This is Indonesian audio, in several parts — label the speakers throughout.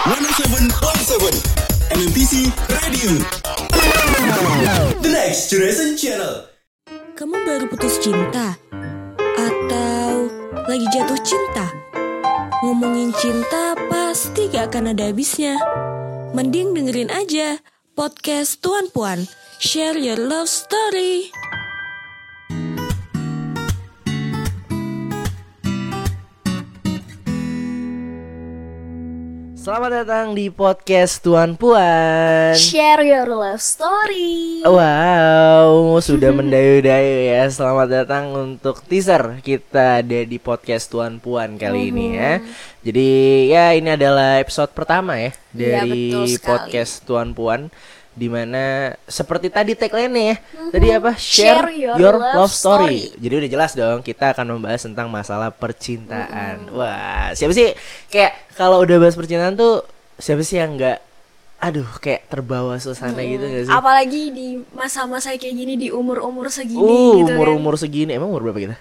Speaker 1: 107.7 MMTC Radio. The Next Generation Channel.
Speaker 2: Kamu baru putus cinta? Atau lagi jatuh cinta? Ngomongin cinta pasti gak akan ada habisnya. Mending dengerin aja podcast Tuan Puan. Share your love story.
Speaker 3: Selamat datang di podcast Tuan Puan.
Speaker 4: Share your love story.
Speaker 3: Wow, sudah mendayu-dayu ya. Selamat datang untuk teaser kita ada di podcast Tuan Puan kali ini ya. Jadi ya ini adalah episode pertama ya
Speaker 4: Iya,
Speaker 3: dari
Speaker 4: sekali.
Speaker 3: podcast Tuan Puan di mana seperti tadi tagline ya. Tadi apa? Share,
Speaker 4: Share your
Speaker 3: your,
Speaker 4: love
Speaker 3: love story.
Speaker 4: story.
Speaker 3: jadi udah jelas dong kita akan membahas tentang masalah percintaan. Wah siapa sih? Kayak kalau udah bahas percintaan tuh siapa sih yang nggak aduh kayak terbawa suasana gitu gak sih
Speaker 4: Apalagi di masa-masa kayak gini di umur-umur segini
Speaker 3: Uh,
Speaker 4: gitu kan.
Speaker 3: umur segini emang umur berapa kita?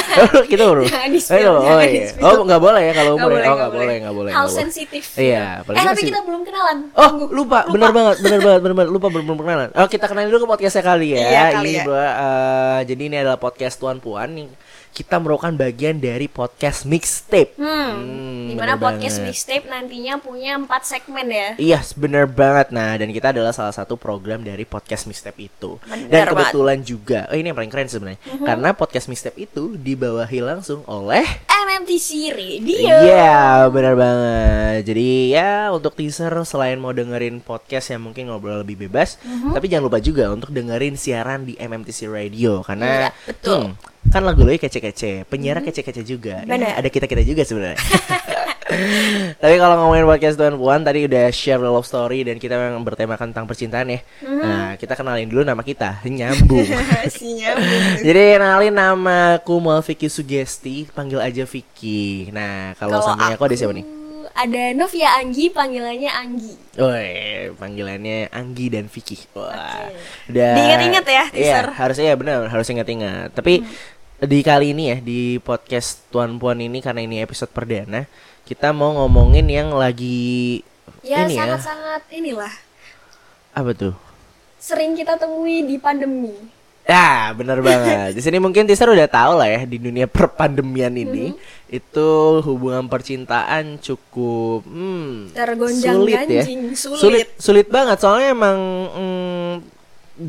Speaker 3: kita umur.
Speaker 4: Jangan
Speaker 3: oh,
Speaker 4: jangan
Speaker 3: iya.
Speaker 4: di-spill.
Speaker 3: oh nggak boleh ya kalau umur ya?
Speaker 4: boleh,
Speaker 3: Oh
Speaker 4: nggak
Speaker 3: nggak boleh nggak boleh.
Speaker 4: Hal sensitif.
Speaker 3: Iya.
Speaker 4: Eh tapi kita belum kenalan.
Speaker 3: Oh
Speaker 4: Tunggu.
Speaker 3: lupa, bener banget, bener banget, bener banget, lupa belum belum perkenalan. Oh kita kenalin dulu ke podcastnya kali ya.
Speaker 4: Iya, kali
Speaker 3: ini
Speaker 4: ya.
Speaker 3: bro, eh, jadi ini adalah podcast Tuan Puan yang kita merupakan bagian dari podcast mixtape.
Speaker 4: Hmm.
Speaker 3: Hmm,
Speaker 4: Di mana
Speaker 3: bener
Speaker 4: podcast
Speaker 3: banget.
Speaker 4: mixtape nantinya punya empat segmen ya.
Speaker 3: Iya, bener banget. Nah, dan kita adalah salah satu program dari podcast mixtape itu.
Speaker 4: Bener
Speaker 3: dan
Speaker 4: banget.
Speaker 3: Kebetulan juga, oh ini yang paling keren sebenarnya, karena podcast mixtape itu dibawahi langsung oleh
Speaker 4: MMTC Radio.
Speaker 3: Iya, benar banget. Jadi ya untuk teaser selain mau dengerin podcast yang mungkin ngobrol lebih bebas,
Speaker 4: Mhm.
Speaker 3: tapi jangan lupa juga untuk dengerin siaran di MMTC Radio karena
Speaker 4: Iya, betul.
Speaker 3: Hmm, kan lagu lo kece-kece, penyiar kece-kece juga. Ya, ada kita-kita juga sebenarnya. Tapi kalau ngomongin podcast Tuan Puan tadi udah share love story dan kita memang bertemakan tentang percintaan ya.
Speaker 4: Mhm.
Speaker 3: Nah, kita kenalin dulu nama kita, nyambung.
Speaker 4: Si nyambung.
Speaker 3: Jadi kenalin nama aku Mual Vicky Sugesti, panggil aja Vicky. Nah, kalau samping aku ada siapa nih?
Speaker 4: Ada Novia Anggi, panggilannya Anggi.
Speaker 3: Woi, panggilannya Anggi dan Vicky. Wah.
Speaker 4: Oke.
Speaker 3: Udah.
Speaker 4: Diinget-inget ya,
Speaker 3: Iya,
Speaker 4: teaser.
Speaker 3: harusnya ya benar, harus ingat-ingat. Tapi di kali ini ya di podcast Tuan Puan ini karena ini episode perdana, kita mau ngomongin yang lagi
Speaker 4: Ya
Speaker 3: ini ya.
Speaker 4: sangat-sangat inilah
Speaker 3: Apa tuh?
Speaker 4: sering kita temui di pandemi.
Speaker 3: Ya, bener banget. Di sini mungkin teaser udah tahu lah ya di dunia perpandemian ini
Speaker 4: Mm-hmm.
Speaker 3: itu hubungan percintaan cukup hmm,
Speaker 4: Tergonjang
Speaker 3: sulit ya.
Speaker 4: ganjing, sulit.
Speaker 3: sulit sulit banget soalnya emang hmm,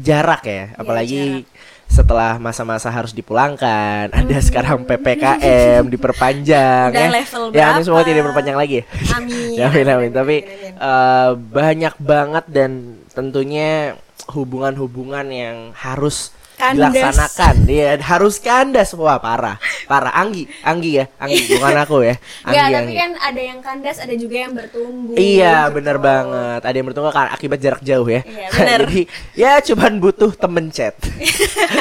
Speaker 3: jarak ya, apalagi setelah masa-masa harus dipulangkan, ada sekarang PPKM diperpanjang.
Speaker 4: Udah
Speaker 3: ya.
Speaker 4: level
Speaker 3: ya, ini semua tidak diperpanjang lagi.
Speaker 4: Amin.
Speaker 3: Ya, amin, amin. Tapi
Speaker 4: Amin,
Speaker 3: eh, banyak banget dan tentunya hubungan-hubungan yang harus
Speaker 4: Kandas.
Speaker 3: dilaksanakan. Iya, harus kandas. Wah, parah. Parah. Anggi, Anggi ya. Anggi bukan aku ya. Anggi,
Speaker 4: Enggak, tapi
Speaker 3: Anggi.
Speaker 4: kan ada yang kandas, ada juga yang bertumbuh.
Speaker 3: Iya,
Speaker 4: gitu.
Speaker 3: bener banget. Ada yang bertunggal kan akibat jarak jauh ya.
Speaker 4: Iya, bener.
Speaker 3: Jadi ya cuman butuh temen chat.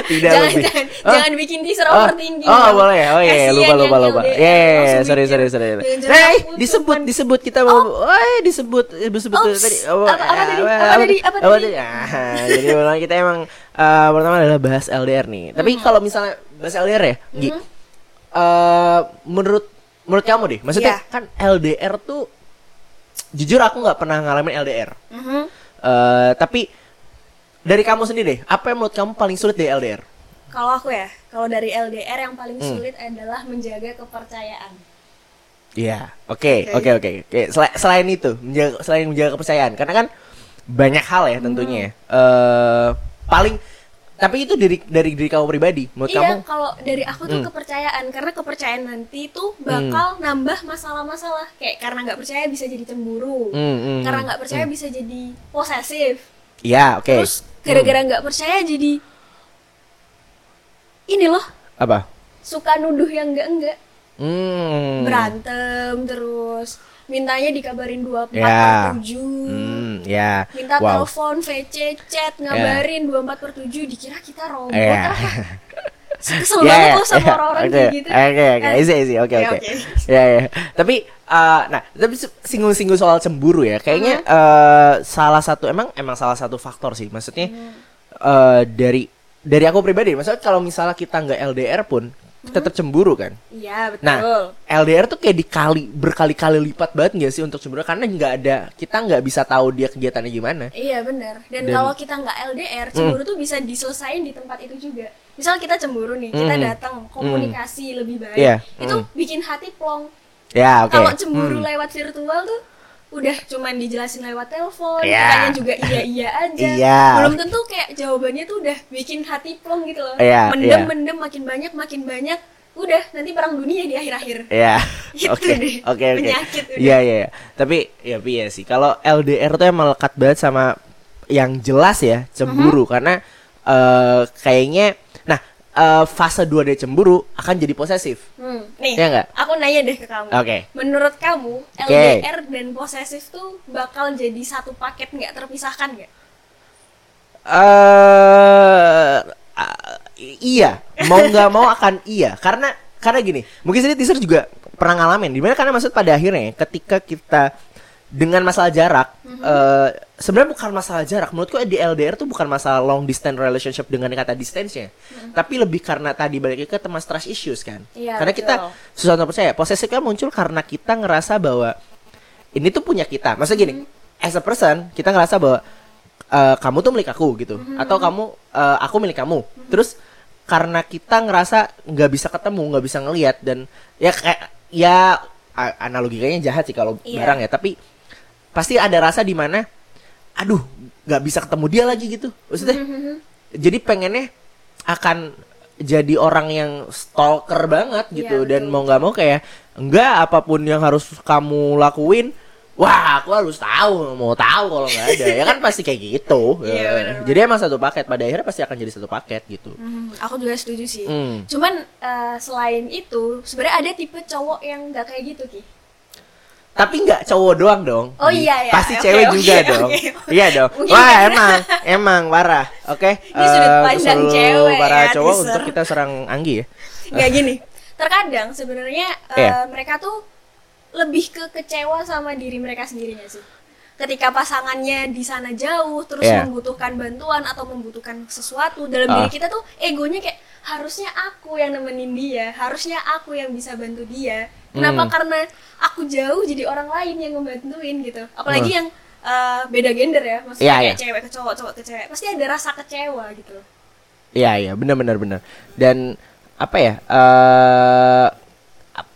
Speaker 3: Tidak
Speaker 4: jangan,
Speaker 3: lebih.
Speaker 4: jangan,
Speaker 3: Oh.
Speaker 4: jangan bikin teaser
Speaker 3: Oh,
Speaker 4: overthinking.
Speaker 3: oh
Speaker 4: dong.
Speaker 3: boleh, oh iya,
Speaker 4: Kasian
Speaker 3: lupa lupa lupa.
Speaker 4: LDR,
Speaker 3: Yeah, sorry sorry sorry. Hey,
Speaker 4: putus,
Speaker 3: disebut
Speaker 4: kan.
Speaker 3: disebut kita mau, oh disebut disebut
Speaker 4: Oops,
Speaker 3: tadi.
Speaker 4: apa- apa tadi? Apa tadi? Apa tadi?
Speaker 3: Ah, jadi memang kita emang eh, pertama adalah bahas LDR nih. Tapi
Speaker 4: Hmm.
Speaker 3: kalau misalnya bahas LDR ya, Gi, eh, menurut menurut kamu deh, maksudnya
Speaker 4: Iya.
Speaker 3: kan LDR tuh jujur aku nggak pernah ngalamin LDR.
Speaker 4: Mhm.
Speaker 3: Eh, tapi dari kamu sendiri deh, apa yang menurut kamu paling sulit dari LDR?
Speaker 4: Kalau aku ya, kalau dari LDR yang paling
Speaker 3: Hmm.
Speaker 4: sulit adalah menjaga kepercayaan.
Speaker 3: Iya, oke,
Speaker 4: Oke.
Speaker 3: oke, oke. Oke, Sel- selain itu, menjaga, selain menjaga kepercayaan, karena kan banyak hal ya tentunya. ya. Eh, paling, tapi itu dari dari diri kamu pribadi, menurut
Speaker 4: iya,
Speaker 3: kamu?
Speaker 4: kalau dari aku tuh
Speaker 3: Hmm.
Speaker 4: kepercayaan karena kepercayaan nanti tuh bakal nambah masalah-masalah. Kayak karena nggak percaya bisa jadi cemburu.
Speaker 3: Hmm, hmm,
Speaker 4: karena
Speaker 3: hmm,
Speaker 4: nggak percaya bisa jadi posesif.
Speaker 3: Iya, oke.
Speaker 4: Terus gara-gara nggak percaya jadi ini loh
Speaker 3: Apa?
Speaker 4: suka nuduh yang enggak-enggak.
Speaker 3: Hmm.
Speaker 4: Berantem terus mintanya dikabarin 24
Speaker 3: Ya.
Speaker 4: per 7.
Speaker 3: Hmm, ya.
Speaker 4: Minta
Speaker 3: wow.
Speaker 4: telepon, VC, chat, ngabarin 24 per 7 dikira kita robot
Speaker 3: Iya.
Speaker 4: apa. Kesel
Speaker 3: Ya,
Speaker 4: banget
Speaker 3: ya,
Speaker 4: loh sama
Speaker 3: ya.
Speaker 4: orang-orang
Speaker 3: Oke,
Speaker 4: kayak gitu.
Speaker 3: Oke, oke,
Speaker 4: Eh,
Speaker 3: easy, easy, oke,
Speaker 4: ya,
Speaker 3: oke.
Speaker 4: oke.
Speaker 3: Ya, ya. Tapi, eh, nah, tapi singgung-singgung soal cemburu ya, kayaknya
Speaker 4: Uh-huh.
Speaker 3: eh, salah satu emang emang salah satu faktor sih, maksudnya eh, dari dari aku pribadi, maksudnya kalau misalnya kita nggak LDR pun, tetap cemburu kan
Speaker 4: Iya, betul.
Speaker 3: Nah, LDR tuh kayak dikali berkali-kali lipat banget gak sih untuk cemburu karena nggak ada kita nggak bisa tahu dia kegiatannya gimana.
Speaker 4: Iya benar. Dan,
Speaker 3: Dan-
Speaker 4: kalau kita nggak LDR, cemburu tuh bisa diselesain di tempat itu juga. Misal kita cemburu nih, kita
Speaker 3: Mm.
Speaker 4: datang komunikasi lebih baik,
Speaker 3: Iya,
Speaker 4: itu
Speaker 3: mm.
Speaker 4: bikin hati plong.
Speaker 3: Ya, oke.
Speaker 4: Kalau cemburu
Speaker 3: Hmm.
Speaker 4: lewat virtual tuh udah cuman dijelasin lewat telepon,
Speaker 3: Iya.
Speaker 4: kitanya juga iya iya aja.
Speaker 3: Iya.
Speaker 4: Belum tentu kayak jawabannya tuh udah bikin hati plong gitu loh.
Speaker 3: Iya,
Speaker 4: mendem
Speaker 3: iya.
Speaker 4: mendem makin banyak makin banyak. Udah nanti perang dunia di akhir-akhir.
Speaker 3: Ya,
Speaker 4: Gitu
Speaker 3: oke, oke, oke.
Speaker 4: penyakit.
Speaker 3: Iya, iya, iya. Tapi ya, tapi ya sih. Kalau LDR tuh emang lekat banget sama yang jelas ya cemburu karena eh kayaknya, eh, fase 2 dari cemburu akan jadi posesif.
Speaker 4: Hmm. Nih,
Speaker 3: Iya nggak?
Speaker 4: aku nanya deh ke kamu.
Speaker 3: Oke.
Speaker 4: Menurut kamu,
Speaker 3: Oke.
Speaker 4: LDR dan posesif tuh bakal jadi satu paket nggak terpisahkan nggak?
Speaker 3: eh ah, iya, mau nggak mau akan iya karena karena gini, mungkin sini teaser juga pernah ngalamin di mana karena maksud pada akhirnya ketika kita dengan masalah jarak eh sebenarnya bukan masalah jarak. Menurutku di LDR tuh bukan masalah long distance relationship dengan kata distance-nya. Tapi lebih karena tadi balik ke teman trust issues kan?
Speaker 4: Iya,
Speaker 3: karena kita susah untuk percaya posesif kan muncul karena kita ngerasa bahwa ini tuh punya kita. Maksudnya gini as a person kita ngerasa bahwa eh, kamu tuh milik aku gitu. Atau kamu eh, aku milik kamu. Terus karena kita ngerasa nggak bisa ketemu nggak bisa ngelihat dan ya kayak ya a- analogikanya jahat sih kalau
Speaker 4: Iya.
Speaker 3: barang ya tapi pasti ada rasa di mana aduh nggak bisa ketemu dia lagi gitu maksudnya jadi pengennya akan jadi orang yang stalker banget gitu
Speaker 4: Iya,
Speaker 3: dan
Speaker 4: betul.
Speaker 3: mau nggak mau kayak enggak apa pun yang harus kamu lakuin wah aku harus tahu mau tahu kalau nggak ada ya kan pasti kayak gitu
Speaker 4: Iya,
Speaker 3: Ya.
Speaker 4: benar,
Speaker 3: jadi emang satu paket pada akhirnya pasti akan jadi satu paket gitu
Speaker 4: Hmm, aku juga setuju sih.
Speaker 3: Hmm.
Speaker 4: Cuman eh, selain itu, sebenarnya ada tipe cowok yang nggak kayak gitu ki.
Speaker 3: Tapi nggak cowok doang dong
Speaker 4: Oh iya, iya.
Speaker 3: pasti
Speaker 4: Oke,
Speaker 3: cewek
Speaker 4: oke,
Speaker 3: juga
Speaker 4: oke,
Speaker 3: dong
Speaker 4: oke.
Speaker 3: iya dong
Speaker 4: Mungkin
Speaker 3: wah emang emang parah oke
Speaker 4: Ini sudut
Speaker 3: eh,
Speaker 4: pandang
Speaker 3: seluruh
Speaker 4: cewek
Speaker 3: para
Speaker 4: ya,
Speaker 3: cowok
Speaker 4: teaser.
Speaker 3: untuk kita serang Anggi ya
Speaker 4: Nggak gini. Terkadang sebenarnya eh,
Speaker 3: Iya.
Speaker 4: mereka tuh lebih ke kecewa sama diri mereka sendiri nggak sih? Ketika pasangannya di sana jauh, terus
Speaker 3: Iya.
Speaker 4: membutuhkan bantuan atau membutuhkan sesuatu dalam
Speaker 3: Ah.
Speaker 4: diri kita tuh egonya kayak harusnya aku yang nemenin dia, harusnya aku yang bisa bantu dia. Kenapa?
Speaker 3: Hmm.
Speaker 4: Karena aku jauh jadi orang lain yang ngebantuin gitu. Apalagi
Speaker 3: Hmm.
Speaker 4: yang eh, beda gender ya, maksudnya
Speaker 3: Iya,
Speaker 4: kayak
Speaker 3: iya.
Speaker 4: cewek ke cowok, cowok ke cewek, pasti ada rasa kecewa gitu.
Speaker 3: Iya iya benar benar benar dan apa ya eh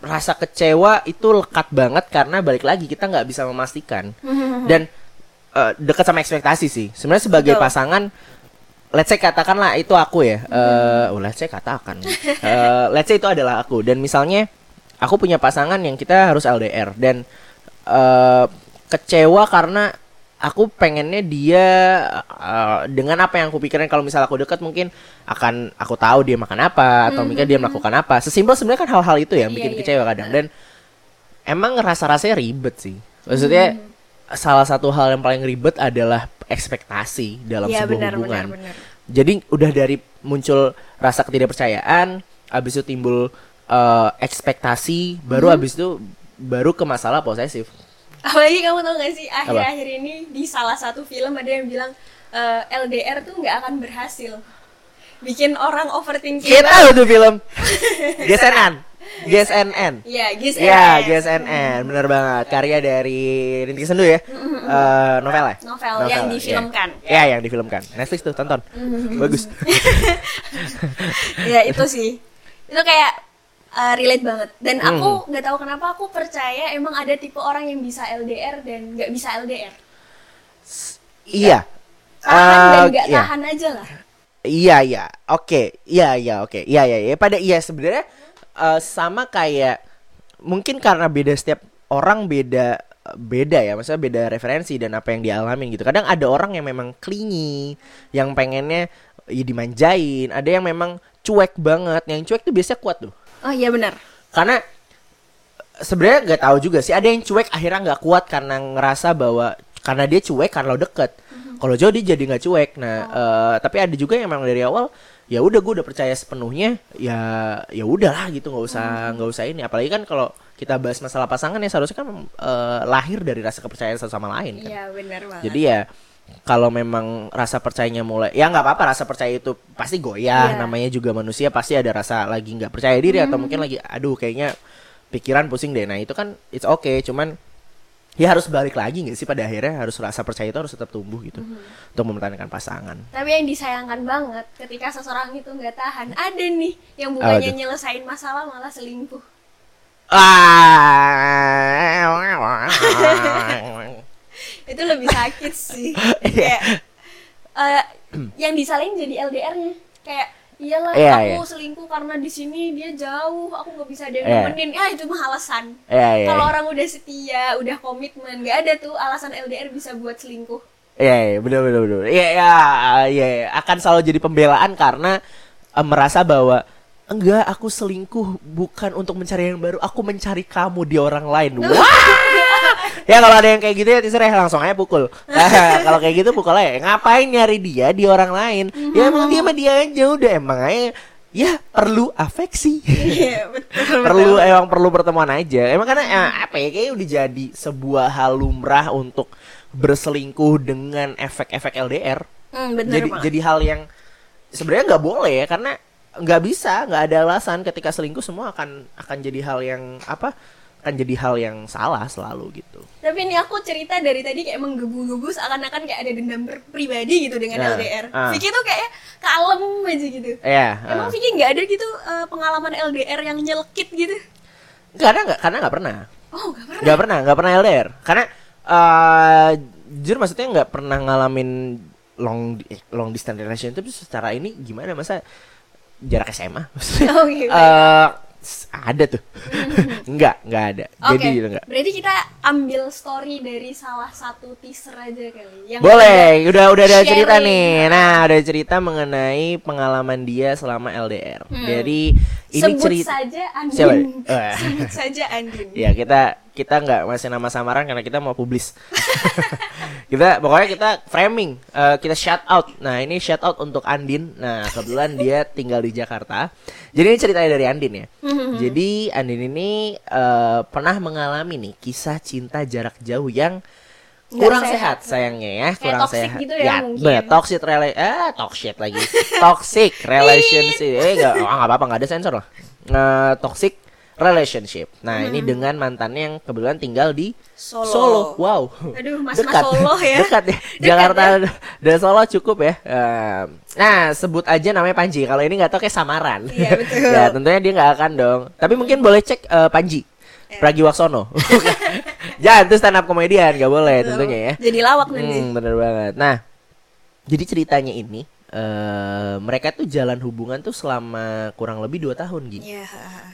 Speaker 3: rasa kecewa itu lekat banget karena balik lagi kita nggak bisa memastikan dan eh, dekat sama ekspektasi sih sebenarnya sebagai
Speaker 4: Betul.
Speaker 3: pasangan let's say katakanlah itu aku ya eh oh, let's say katakan Eh, let's say itu adalah aku dan misalnya aku punya pasangan yang kita harus LDR dan eh kecewa karena aku pengennya dia eh, dengan apa yang aku pikirin. Kalau misal aku dekat mungkin akan aku tahu dia makan apa atau mungkin dia melakukan apa. Sesimpel sebenarnya kan hal-hal itu yang
Speaker 4: Iya,
Speaker 3: bikin
Speaker 4: iya.
Speaker 3: kecewa kadang. Dan emang rasa-rasanya ribet sih. Maksudnya salah satu hal yang paling ribet adalah ekspektasi dalam
Speaker 4: Iya,
Speaker 3: sebuah
Speaker 4: benar,
Speaker 3: hubungan.
Speaker 4: benar, benar.
Speaker 3: jadi udah dari muncul rasa ketidakpercayaan habis itu timbul eh, ekspektasi baru habis itu baru ke masalah posesif
Speaker 4: Apalagi kamu tau gak sih akhir-akhir ini di salah satu film ada yang bilang eh, LDR tuh nggak akan berhasil, bikin orang overthinking.
Speaker 3: kita tahu tuh film GSNN GSNN
Speaker 4: Iya, Gis
Speaker 3: Ya. GSNN, bener banget. Karya dari Rintik Sendu ya, Eh, novel ya.
Speaker 4: Novel, yang difilmkan.
Speaker 3: Ya, yang difilmkan. Netflix tuh, tonton. Bagus.
Speaker 4: ya itu sih, itu kayak eh, relate banget. Dan
Speaker 3: Hmm.
Speaker 4: aku nggak tahu kenapa aku percaya emang ada tipe orang yang bisa LDR dan nggak bisa LDR.
Speaker 3: iya.
Speaker 4: Tahan dan
Speaker 3: Eh,
Speaker 4: nggak
Speaker 3: iya.
Speaker 4: tahan aja lah.
Speaker 3: Iya iya, oke, iya iya oke, iya iya iya. Pada iya sebenarnya eh, sama kayak mungkin karena beda setiap orang beda beda ya, maksudnya beda referensi dan apa yang dialamin gitu. Kadang ada orang yang memang clingy, yang pengennya ya dimanjain, ada yang memang cuek banget. Yang cuek tuh biasanya kuat tuh,
Speaker 4: Oh iya benar.
Speaker 3: karena sebenarnya nggak tahu juga sih. Ada yang cuek akhirnya nggak kuat karena ngerasa bahwa karena dia cuek karena lo deket. Kalau jauh dia jadi nggak cuek. Nah, eh, tapi ada juga yang memang dari awal ya udah gue udah percaya sepenuhnya ya ya udahlah gitu nggak usah nggak usah ini apalagi kan kalau kita bahas masalah pasangan ya seharusnya kan eh, lahir dari rasa kepercayaan satu sama lain kan
Speaker 4: Iya benar banget.
Speaker 3: jadi ya kalau memang rasa percayanya mulai ya nggak apa-apa rasa percaya itu pasti goyah
Speaker 4: Iya.
Speaker 3: namanya juga manusia pasti ada rasa lagi nggak percaya diri atau mungkin lagi aduh kayaknya pikiran pusing deh nah itu kan it's okay cuman ya harus balik lagi nggak sih pada akhirnya harus rasa percaya itu harus tetap tumbuh gitu untuk mempertahankan pasangan
Speaker 4: Tapi yang disayangkan banget ketika seseorang itu nggak tahan, ada nih yang bukannya
Speaker 3: tuh?
Speaker 4: nyelesain masalah malah selingkuh.
Speaker 3: ah
Speaker 4: Itu lebih sakit sih. Kayak eh, yang disalahin jadi LDR-nya. Kayak iyalah
Speaker 3: Iya,
Speaker 4: aku
Speaker 3: iya.
Speaker 4: selingkuh karena di sini dia jauh, aku nggak bisa ada yang
Speaker 3: Iya.
Speaker 4: nemenin. Ya itu mah alasan.
Speaker 3: Iya, iya,
Speaker 4: Kalau
Speaker 3: iya.
Speaker 4: orang udah setia, udah komitmen, nggak ada tuh alasan LDR bisa buat selingkuh.
Speaker 3: Iya, iya, bener bener bener. Iya, iya, iya, iya. akan selalu jadi pembelaan karena eh, merasa bahwa enggak, aku selingkuh bukan untuk mencari yang baru, aku mencari kamu di orang lain. Wah! Ya kalau ada yang kayak gitu ya terserah langsung aja pukul. Nah, kalau kayak gitu pukul aja. Ngapain nyari dia di orang lain? Ya emang dia mah dia aja udah emang aja ya perlu afeksi.
Speaker 4: Iya, betul.
Speaker 3: perlu emang perlu pertemuan aja emang karena eh, apa ya kayaknya udah jadi sebuah hal lumrah untuk berselingkuh dengan efek-efek LDR
Speaker 4: Hmm, bener
Speaker 3: jadi
Speaker 4: banget.
Speaker 3: jadi hal yang sebenarnya nggak boleh ya karena nggak bisa nggak ada alasan ketika selingkuh semua akan akan jadi hal yang apa akan jadi hal yang salah selalu gitu
Speaker 4: Tapi ini aku cerita dari tadi kayak menggebu-gebu seakan-akan kayak ada dendam pribadi gitu dengan
Speaker 3: Nah,
Speaker 4: LDR.
Speaker 3: ah.
Speaker 4: Vicky tuh kayak kalem aja gitu.
Speaker 3: ya
Speaker 4: Emang
Speaker 3: eh.
Speaker 4: Vicky nggak ada gitu eh, pengalaman LDR yang nyelkit gitu?
Speaker 3: karena nggak karena nggak pernah
Speaker 4: Oh nggak pernah.
Speaker 3: nggak pernah nggak pernah LDR karena eh jujur maksudnya nggak pernah ngalamin long eh, long distance relationship secara ini gimana masa jarak SMA
Speaker 4: Oh, gitu.
Speaker 3: S- ada tuh nggak nggak ada
Speaker 4: Oke,
Speaker 3: jadi gitu nggak
Speaker 4: berarti kita ambil story dari salah satu teaser aja kali. Yang
Speaker 3: boleh udah udah ada
Speaker 4: sharing.
Speaker 3: cerita nih nah ada cerita mengenai pengalaman dia selama LDR jadi ini
Speaker 4: Hmm. sebut
Speaker 3: cerita
Speaker 4: saja Andin.
Speaker 3: Siapa? Eh.
Speaker 4: sebut saja Andin.
Speaker 3: Ya kita kita nggak masih nama samaran karena kita mau publis. kita pokoknya kita framing, eh, kita shout out. Nah ini shout out untuk Andin. Nah kebetulan dia tinggal di Jakarta. Jadi ini ceritanya dari Andin ya. Jadi Andin ini eh, pernah mengalami nih kisah cinta jarak jauh yang
Speaker 4: Nggak
Speaker 3: kurang
Speaker 4: sehat.
Speaker 3: sehat, sayangnya ya,
Speaker 4: Kayak
Speaker 3: kurang
Speaker 4: toxic
Speaker 3: sehat.
Speaker 4: gitu ya, mungkin.
Speaker 3: bener, toxic rela ah toxic lagi. toxic relationship. eh enggak, oh, nggak apa-apa, nggak ada sensor lah. Eh, toxic relationship. Nah, ini dengan mantannya yang kebetulan tinggal di
Speaker 4: Solo.
Speaker 3: Wow.
Speaker 4: Aduh, mas-mas Solo ya.
Speaker 3: Dekat ya. Jakarta dan Solo cukup ya. Nah, sebut aja namanya Panji. Kalau ini nggak tahu kayak samaran.
Speaker 4: Iya, betul.
Speaker 3: ya, tentunya dia nggak akan dong. Tapi mungkin boleh cek eh, Panji.
Speaker 4: Iya.
Speaker 3: Pragiwaksono. Jangan itu stand up komedian, nggak boleh tentunya ya.
Speaker 4: Jadi lawak nanti.
Speaker 3: Hmm, bener banget. Nah, jadi ceritanya ini eh mereka tuh jalan hubungan tuh selama kurang lebih dua tahun gitu.
Speaker 4: Iya.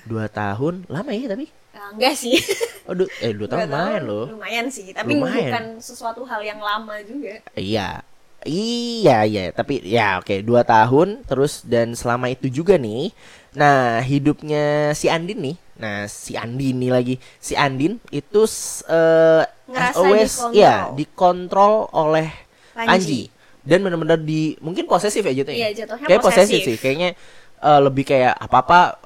Speaker 3: Dua tahun, lama ya tapi?
Speaker 4: Nah, enggak sih.
Speaker 3: Oh, du- eh dua tahun lumayan loh.
Speaker 4: Lumayan sih, tapi
Speaker 3: Lumayan.
Speaker 4: bukan sesuatu hal yang lama juga.
Speaker 3: Iya. Iya, iya, tapi ya oke, dua tahun terus dan selama itu juga nih. Nah, hidupnya si Andin nih. Nah, si Andin nih lagi. Si Andin itu eh
Speaker 4: Ngerasa
Speaker 3: as always
Speaker 4: dikontrol.
Speaker 3: ya dikontrol oleh
Speaker 4: Panji.
Speaker 3: Panji. Dan benar-benar di mungkin posesif ya jatuhnya.
Speaker 4: Iya, jatuhnya
Speaker 3: Kayak posesif
Speaker 4: posesif.
Speaker 3: sih. Kayaknya eh, lebih kayak apa-apa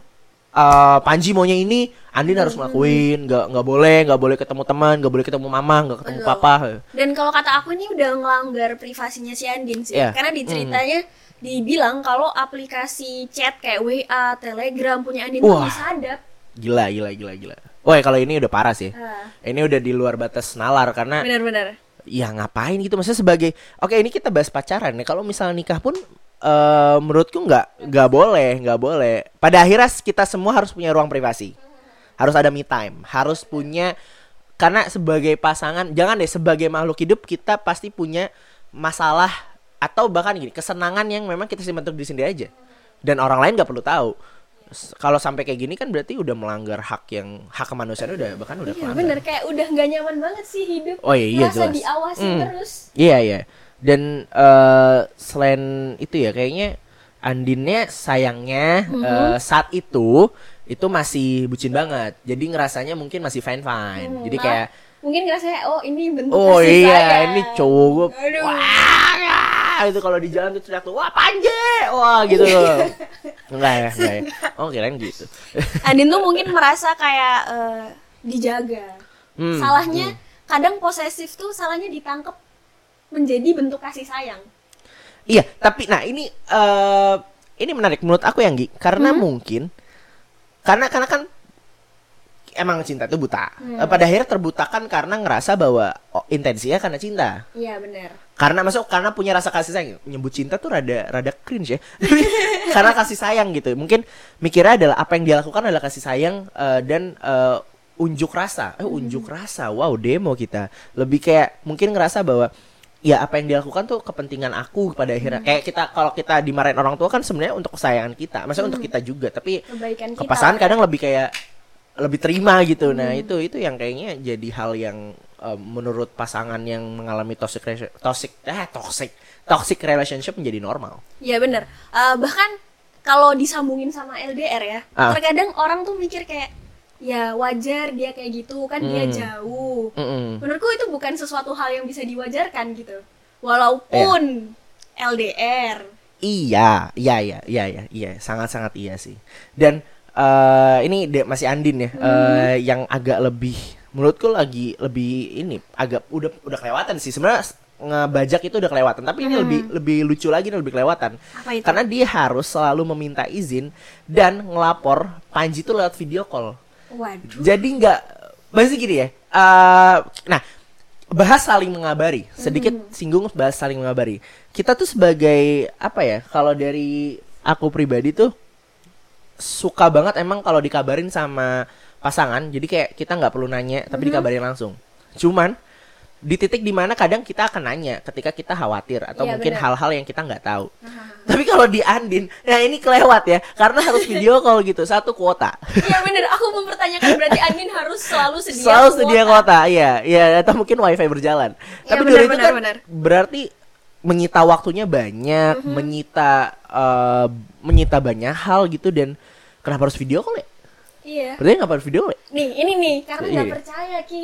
Speaker 3: eh, Panji maunya ini, Andin harus ngelakuin, nggak nggak boleh, nggak boleh ketemu teman, nggak boleh ketemu mama, nggak ketemu
Speaker 4: Betul.
Speaker 3: papa.
Speaker 4: Dan kalau kata aku ini udah ngelanggar privasinya si Andin sih.
Speaker 3: Iya.
Speaker 4: Karena di ceritanya dibilang kalau aplikasi chat kayak WA, Telegram punya Andin tuh
Speaker 3: Wah.
Speaker 4: bisa adap.
Speaker 3: Gila, gila, gila, gila. Wah, kalau ini udah parah sih.
Speaker 4: Ah.
Speaker 3: Ini udah di luar batas nalar karena
Speaker 4: Benar-benar.
Speaker 3: Ya ngapain gitu maksudnya sebagai Oke, ini kita bahas pacaran ya. Kalau misalnya nikah pun eh menurutku nggak nggak boleh, nggak boleh. Pada akhirnya kita semua harus punya ruang privasi. Harus ada me time, harus punya karena sebagai pasangan, jangan deh sebagai makhluk hidup kita pasti punya masalah atau bahkan gini, kesenangan yang memang kita simpan untuk diri sendiri aja. Dan orang lain nggak perlu tahu. Kalau sampai kayak gini kan berarti udah melanggar hak yang hak kemanusiaan udah bahkan udah
Speaker 4: Iya
Speaker 3: pelanggar.
Speaker 4: bener kayak udah nggak nyaman banget sih hidup.
Speaker 3: Oh, iya, iya,
Speaker 4: Merasa
Speaker 3: jelas.
Speaker 4: diawasi
Speaker 3: Hmm.
Speaker 4: terus.
Speaker 3: Iya iya. Dan eh, selain itu ya kayaknya Andinnya sayangnya
Speaker 4: Mm-hmm.
Speaker 3: eh, saat itu itu masih bucin banget. Jadi ngerasanya mungkin masih fine fine.
Speaker 4: Hmm,
Speaker 3: Jadi kayak
Speaker 4: mungkin ngerasanya oh ini bentuk
Speaker 3: oh iya
Speaker 4: sayang.
Speaker 3: ini cowok gue
Speaker 4: Aduh.
Speaker 3: Wah itu kalau di jalan tuh teriak tuh wah panje wah gitu loh. enggak ya enggak ya. Oh kirain gitu.
Speaker 4: Andin tuh mungkin merasa kayak eh, dijaga.
Speaker 3: Hmm,
Speaker 4: Salahnya kadang posesif tuh salahnya ditangkep menjadi bentuk kasih sayang.
Speaker 3: Iya, tapi nah ini eh ini menarik menurut aku yang Gi, karena
Speaker 4: Hmm?
Speaker 3: mungkin karena karena kan emang cinta itu buta.
Speaker 4: Hmm.
Speaker 3: Pada akhirnya terbutakan karena ngerasa bahwa oh, intensinya karena cinta.
Speaker 4: Iya benar.
Speaker 3: Karena masuk karena punya rasa kasih sayang. Nyebut cinta tuh rada rada cringe ya. karena kasih sayang gitu. Mungkin mikirnya adalah apa yang dia lakukan adalah kasih sayang eh, dan eh, unjuk rasa. Eh unjuk rasa. Wow, demo kita. Lebih kayak mungkin ngerasa bahwa ya apa yang dilakukan tuh kepentingan aku pada akhirnya. Kayak kita kalau kita dimarahin orang tua kan sebenarnya untuk kesayangan kita. Maksudnya untuk kita juga, tapi
Speaker 4: Kebaikan
Speaker 3: kadang lebih kayak lebih terima gitu. Nah, itu itu yang kayaknya jadi hal yang eh, menurut pasangan yang mengalami toxic toxic eh toxic toxic relationship menjadi normal.
Speaker 4: Iya benar. Eh, bahkan kalau disambungin sama LDR ya,
Speaker 3: Ah.
Speaker 4: terkadang orang tuh mikir kayak ya wajar dia kayak gitu kan dia
Speaker 3: Hmm.
Speaker 4: jauh.
Speaker 3: Mm-mm.
Speaker 4: Menurutku itu bukan sesuatu hal yang bisa diwajarkan gitu. Walaupun LDR.
Speaker 3: Iya, iya, iya, iya, iya, iya, sangat-sangat iya sih. Dan eh ini de- masih Andin ya, eh, yang agak lebih, menurutku lagi lebih ini agak udah udah kelewatan sih. Sebenarnya ngebajak itu udah kelewatan, tapi ini lebih lebih lucu lagi, lebih kelewatan. Karena dia harus selalu meminta izin dan ngelapor Panji itu lewat video call.
Speaker 4: Waduh.
Speaker 3: Jadi nggak, maksudnya gini ya. eh, nah, bahas saling mengabari. Sedikit singgung bahas saling mengabari. Kita tuh sebagai apa ya? Kalau dari aku pribadi tuh suka banget emang kalau dikabarin sama pasangan. Jadi kayak kita nggak perlu nanya, tapi dikabarin langsung. Cuman di titik di mana kadang kita akan nanya ketika kita khawatir atau
Speaker 4: Iya,
Speaker 3: mungkin
Speaker 4: benar.
Speaker 3: hal-hal yang kita nggak tahu. Tapi kalau di Andin, nah ini kelewat ya, karena harus video call gitu, satu kuota.
Speaker 4: Iya bener, aku mempertanyakan berarti Andin harus selalu sedia
Speaker 3: Selalu
Speaker 4: kuota.
Speaker 3: sedia kuota, iya, iya, atau mungkin wifi berjalan.
Speaker 4: Iya,
Speaker 3: Tapi
Speaker 4: benar,
Speaker 3: dulu itu
Speaker 4: benar,
Speaker 3: kan
Speaker 4: benar.
Speaker 3: berarti menyita waktunya banyak,
Speaker 4: Mhm.
Speaker 3: menyita eh, menyita banyak hal gitu dan kenapa harus video call ya?
Speaker 4: Iya.
Speaker 3: Berarti nggak harus video call ya?
Speaker 4: Nih, ini nih, karena nggak
Speaker 3: Iya.
Speaker 4: percaya Ki.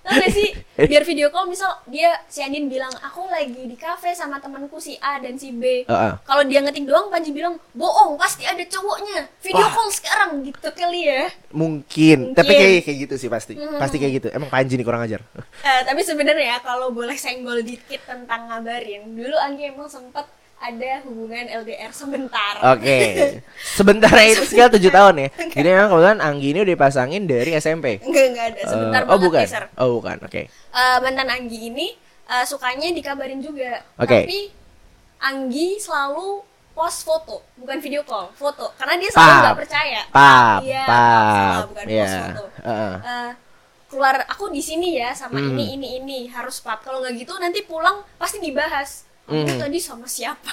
Speaker 4: Tau gak sih, biar video call misal dia si Andin bilang aku lagi di kafe sama temanku si A dan si B.
Speaker 3: Heeh.
Speaker 4: Kalau dia ngetik doang, Panji bilang bohong, pasti ada cowoknya. Video
Speaker 3: Wah.
Speaker 4: call sekarang gitu kali ya.
Speaker 3: Mungkin, tapi
Speaker 4: Mungkin.
Speaker 3: kayak kayak gitu sih pasti,
Speaker 4: Mhm.
Speaker 3: pasti kayak gitu. Emang Panji nih kurang ajar.
Speaker 4: Eh, tapi sebenarnya kalau boleh senggol dikit tentang ngabarin, dulu Anggi emang sempet ada hubungan LDR sebentar.
Speaker 3: Oke, sebentar itu sekitar tujuh tahun ya. Jadi memang kebetulan Anggi ini udah dipasangin dari SMP.
Speaker 4: Enggak, enggak ada. Sebentar
Speaker 3: Eh, oh
Speaker 4: banget,
Speaker 3: bukan,
Speaker 4: Mister.
Speaker 3: oh bukan, oke.
Speaker 4: Eh, mantan Anggi ini eh, sukanya dikabarin juga.
Speaker 3: Oke.
Speaker 4: Tapi Anggi selalu post foto, bukan video call, foto. Karena dia selalu nggak percaya.
Speaker 3: Pap,
Speaker 4: Iya,
Speaker 3: pap,
Speaker 4: bukan
Speaker 3: iya.
Speaker 4: post foto. Eh, keluar aku di sini ya sama
Speaker 3: Hmm.
Speaker 4: ini ini ini harus pap. Kalau nggak gitu nanti pulang pasti dibahas.
Speaker 3: Hmm.
Speaker 4: tadi sama siapa?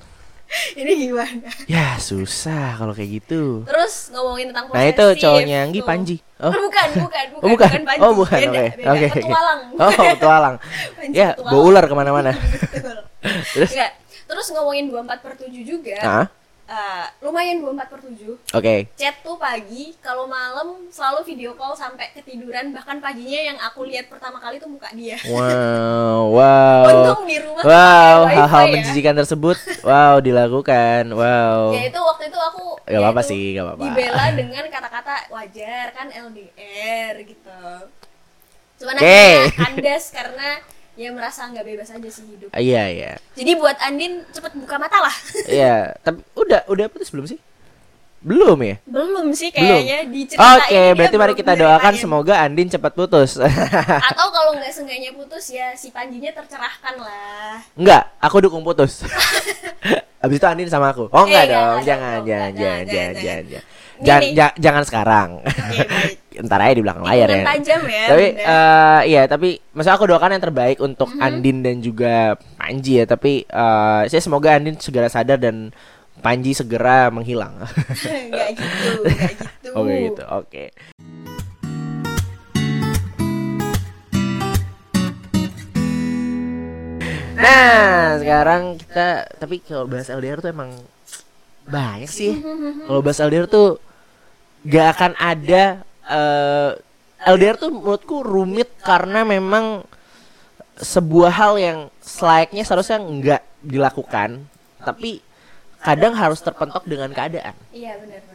Speaker 4: ini gimana?
Speaker 3: Ya susah kalau kayak gitu.
Speaker 4: Terus ngomongin tentang
Speaker 3: Nah itu
Speaker 4: posesif
Speaker 3: cowoknya Anggi. Panji.
Speaker 4: Oh. bukan, bukan, bukan,
Speaker 3: Oh bukan.
Speaker 4: Panji.
Speaker 3: Oh bukan. Oke. Oke. oke.
Speaker 4: Petualang.
Speaker 3: Oh petualang.
Speaker 4: Panji
Speaker 3: ya bawa ular ke
Speaker 4: mana-mana.
Speaker 3: Terus?
Speaker 4: Enggak. Terus ngomongin 24 per 7 juga.
Speaker 3: Ah,
Speaker 4: eh, lumayan 24 per 7.
Speaker 3: oke.
Speaker 4: Chat tuh pagi, kalau malam selalu video call sampai ketiduran. Bahkan paginya yang aku lihat pertama kali tuh muka dia.
Speaker 3: Wow, wow.
Speaker 4: Untung di rumah
Speaker 3: Wow, hal-hal
Speaker 4: ya.
Speaker 3: menjijikan tersebut, wow dilakukan, wow.
Speaker 4: Ya itu waktu itu aku
Speaker 3: Gak
Speaker 4: ya
Speaker 3: apa-apa sih, gak apa-apa.
Speaker 4: Dibela dengan kata-kata wajar kan LDR gitu. Cuman
Speaker 3: Oke.
Speaker 4: akhirnya kandas karena ya merasa nggak bebas aja sih hidup.
Speaker 3: Iya, iya.
Speaker 4: Jadi buat Andin cepet buka mata lah.
Speaker 3: Iya, tapi udah udah putus belum sih? Belum ya?
Speaker 4: Belum sih
Speaker 3: Belum.
Speaker 4: kayaknya diceritain.
Speaker 3: Oke,
Speaker 4: dia
Speaker 3: berarti mari
Speaker 4: belum
Speaker 3: kita doakan semoga Andin cepat putus.
Speaker 4: Atau kalau nggak seenggaknya putus ya si Panjinya tercerahkan lah.
Speaker 3: Enggak, aku dukung putus. Abis itu Andin sama aku. Oh enggak
Speaker 4: Eh,
Speaker 3: dong,
Speaker 4: jangan,
Speaker 3: jangan,
Speaker 4: dong,
Speaker 3: jangan,
Speaker 4: jangan,
Speaker 3: jangan, jangan,
Speaker 4: jangan,
Speaker 3: jangan, jangan. Sekarang.
Speaker 4: Baik.
Speaker 3: Ntar aja di belakang layar ya.
Speaker 4: Tajam ya,
Speaker 3: Tapi, eh iya, tapi masa aku doakan yang terbaik untuk
Speaker 4: Mhm.
Speaker 3: Andin dan juga Panji ya. Tapi, eh saya semoga Andin segera sadar dan Panji segera menghilang.
Speaker 4: Nggak gitu, nggak gitu.
Speaker 3: Oke gitu, oke. Nah, sekarang kita tapi kalau bahas LDR tuh emang banyak sih. Kalau bahas LDR tuh gak akan ada eh LDR tuh menurutku rumit karena memang sebuah hal yang selayaknya seharusnya nggak dilakukan, tapi kadang harus terpentok dengan keadaan.
Speaker 4: Iya benar-benar.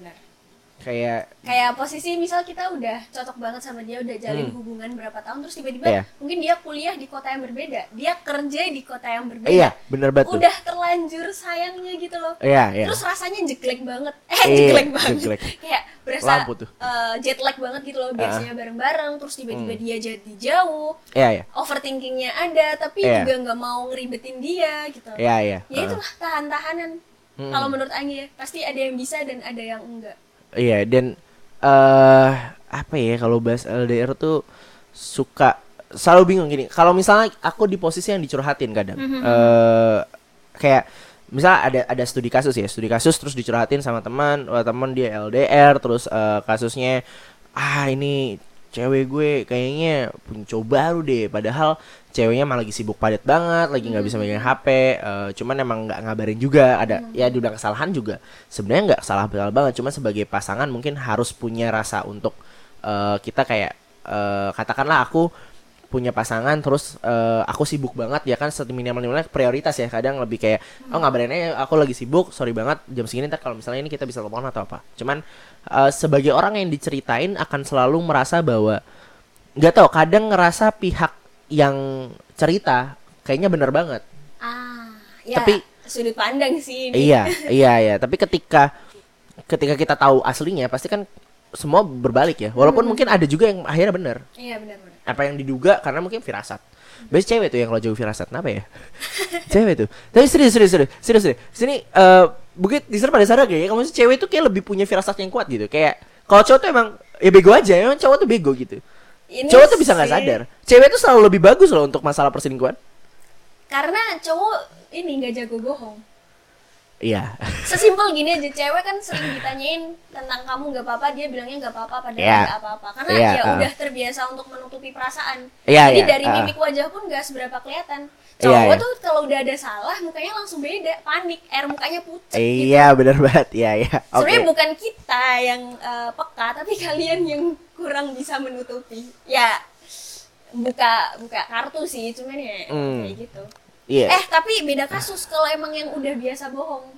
Speaker 3: Kayak
Speaker 4: kayak posisi misal kita udah cocok banget sama dia udah jalin
Speaker 3: Hmm.
Speaker 4: hubungan berapa tahun terus tiba-tiba
Speaker 3: Iya.
Speaker 4: mungkin dia kuliah di kota yang berbeda dia kerja di kota yang berbeda
Speaker 3: iya bener banget
Speaker 4: udah terlanjur sayangnya gitu loh
Speaker 3: iya iya
Speaker 4: terus rasanya jeglek banget eh
Speaker 3: Iya,
Speaker 4: jeglek banget
Speaker 3: jeglek.
Speaker 4: kayak berasa
Speaker 3: Lampu tuh.
Speaker 4: eh, jet lag banget gitu loh biasanya bareng-bareng terus tiba-tiba
Speaker 3: Hmm.
Speaker 4: dia jadi jauh
Speaker 3: iya iya
Speaker 4: overthinkingnya ada tapi
Speaker 3: Iya.
Speaker 4: juga nggak mau ngeribetin dia gitu
Speaker 3: iya iya
Speaker 4: ya
Speaker 3: Heeh.
Speaker 4: itulah tahan-tahanan
Speaker 3: Hmm.
Speaker 4: kalau menurut Anggi ya pasti ada yang bisa dan ada yang enggak
Speaker 3: Iya dan eh apa ya kalau bahas LDR tuh suka selalu bingung gini. Kalau misalnya aku di posisi yang dicurhatin kadang, eh kayak misalnya ada ada studi kasus ya, studi kasus terus dicurhatin sama teman, teman dia LDR terus eh, kasusnya ah ini cewek gue kayaknya punya cowok baru deh, padahal ceweknya malah lagi sibuk padat banget, lagi nggak bisa megang HP, eh, cuman emang nggak ngabarin juga, ada ya dibilang kesalahan juga, sebenarnya nggak salah salah banget, cuma sebagai pasangan mungkin harus punya rasa untuk eh, kita kayak eh, katakanlah aku punya pasangan terus eh, aku sibuk banget ya kan minimal minimalnya prioritas ya. Kadang lebih kayak oh ngabarin aja aku lagi sibuk sorry banget jam segini ntar kalau misalnya ini kita bisa telepon atau apa. Cuman eh, sebagai orang yang diceritain akan selalu merasa bahwa nggak tahu kadang ngerasa pihak yang cerita kayaknya bener banget
Speaker 4: ah ya
Speaker 3: Tapi-
Speaker 4: sudut pandang sih ini.
Speaker 3: iya iya iya tapi ketika ketika kita tahu aslinya pasti kan semua berbalik ya walaupun mungkin ada juga yang akhirnya bener
Speaker 4: iya benar-benar
Speaker 3: apa yang diduga karena mungkin firasat. Biasanya cewek tuh yang kalau jauh firasat, kenapa ya? cewek tuh. Tapi serius serius serius serius. serius. Sini eh bukit di pada sadar kayak kamu cewek tuh kayak lebih punya firasat yang kuat gitu. Kayak kalau cowok tuh emang ya bego aja, emang cowok tuh bego gitu.
Speaker 4: Ini
Speaker 3: cowok tuh bisa nggak sadar. Cewek tuh selalu lebih bagus loh untuk masalah perselingkuhan.
Speaker 4: karena cowok ini nggak jago bohong
Speaker 3: Iya.
Speaker 4: sesimpel gini aja cewek kan sering ditanyain tentang kamu nggak apa-apa dia bilangnya nggak apa-apa padahal
Speaker 3: Iya.
Speaker 4: nggak apa-apa karena
Speaker 3: Iya,
Speaker 4: ya
Speaker 3: ah.
Speaker 4: udah terbiasa untuk menutupi perasaan
Speaker 3: Iya,
Speaker 4: jadi
Speaker 3: iya,
Speaker 4: dari
Speaker 3: ah.
Speaker 4: mimik wajah pun nggak seberapa kelihatan cowok
Speaker 3: iya.
Speaker 4: tuh kalau udah ada salah mukanya langsung beda panik air mukanya pucat gitu.
Speaker 3: Iya benar banget. Iya iya. Oke.
Speaker 4: sebenarnya bukan kita yang eh, peka tapi kalian yang kurang bisa menutupi ya buka buka kartu sih cuman ya
Speaker 3: Hmm.
Speaker 4: kayak gitu
Speaker 3: Iya.
Speaker 4: eh tapi beda kasus kalau emang yang udah biasa bohong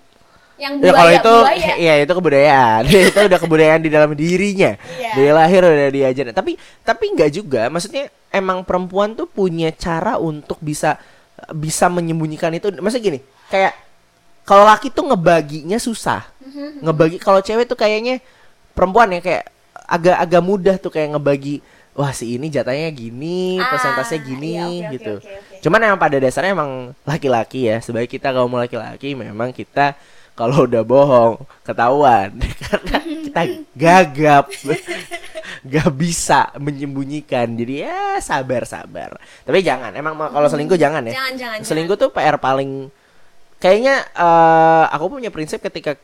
Speaker 4: yang
Speaker 3: Ya
Speaker 4: buaya
Speaker 3: kalau itu
Speaker 4: buaya
Speaker 3: ya itu kebudayaan. itu udah kebudayaan di dalam dirinya.
Speaker 4: Iya.
Speaker 3: Dari lahir udah diajarin. Tapi tapi nggak juga. Maksudnya emang perempuan tuh punya cara untuk bisa bisa menyembunyikan itu. Maksudnya gini, kayak kalau laki tuh ngebaginya susah. Ngebagi kalau cewek tuh kayaknya perempuan ya kayak agak-agak mudah tuh kayak ngebagi wah si ini jatahnya gini,
Speaker 4: Ah,
Speaker 3: persentasenya gini
Speaker 4: iya, oke,
Speaker 3: gitu.
Speaker 4: oke, oke.
Speaker 3: Cuman emang pada dasarnya emang laki-laki ya, sebaik kita kaum laki-laki memang kita kalau udah bohong ketahuan. Karena kita gagap. Gak bisa menyembunyikan. Jadi ya sabar sabar tapi jangan. Emang ma- kalau selingkuh jangan ya.
Speaker 4: Jangan, jangan,
Speaker 3: selingkuh tuh PR paling kayaknya eh, aku punya prinsip ketika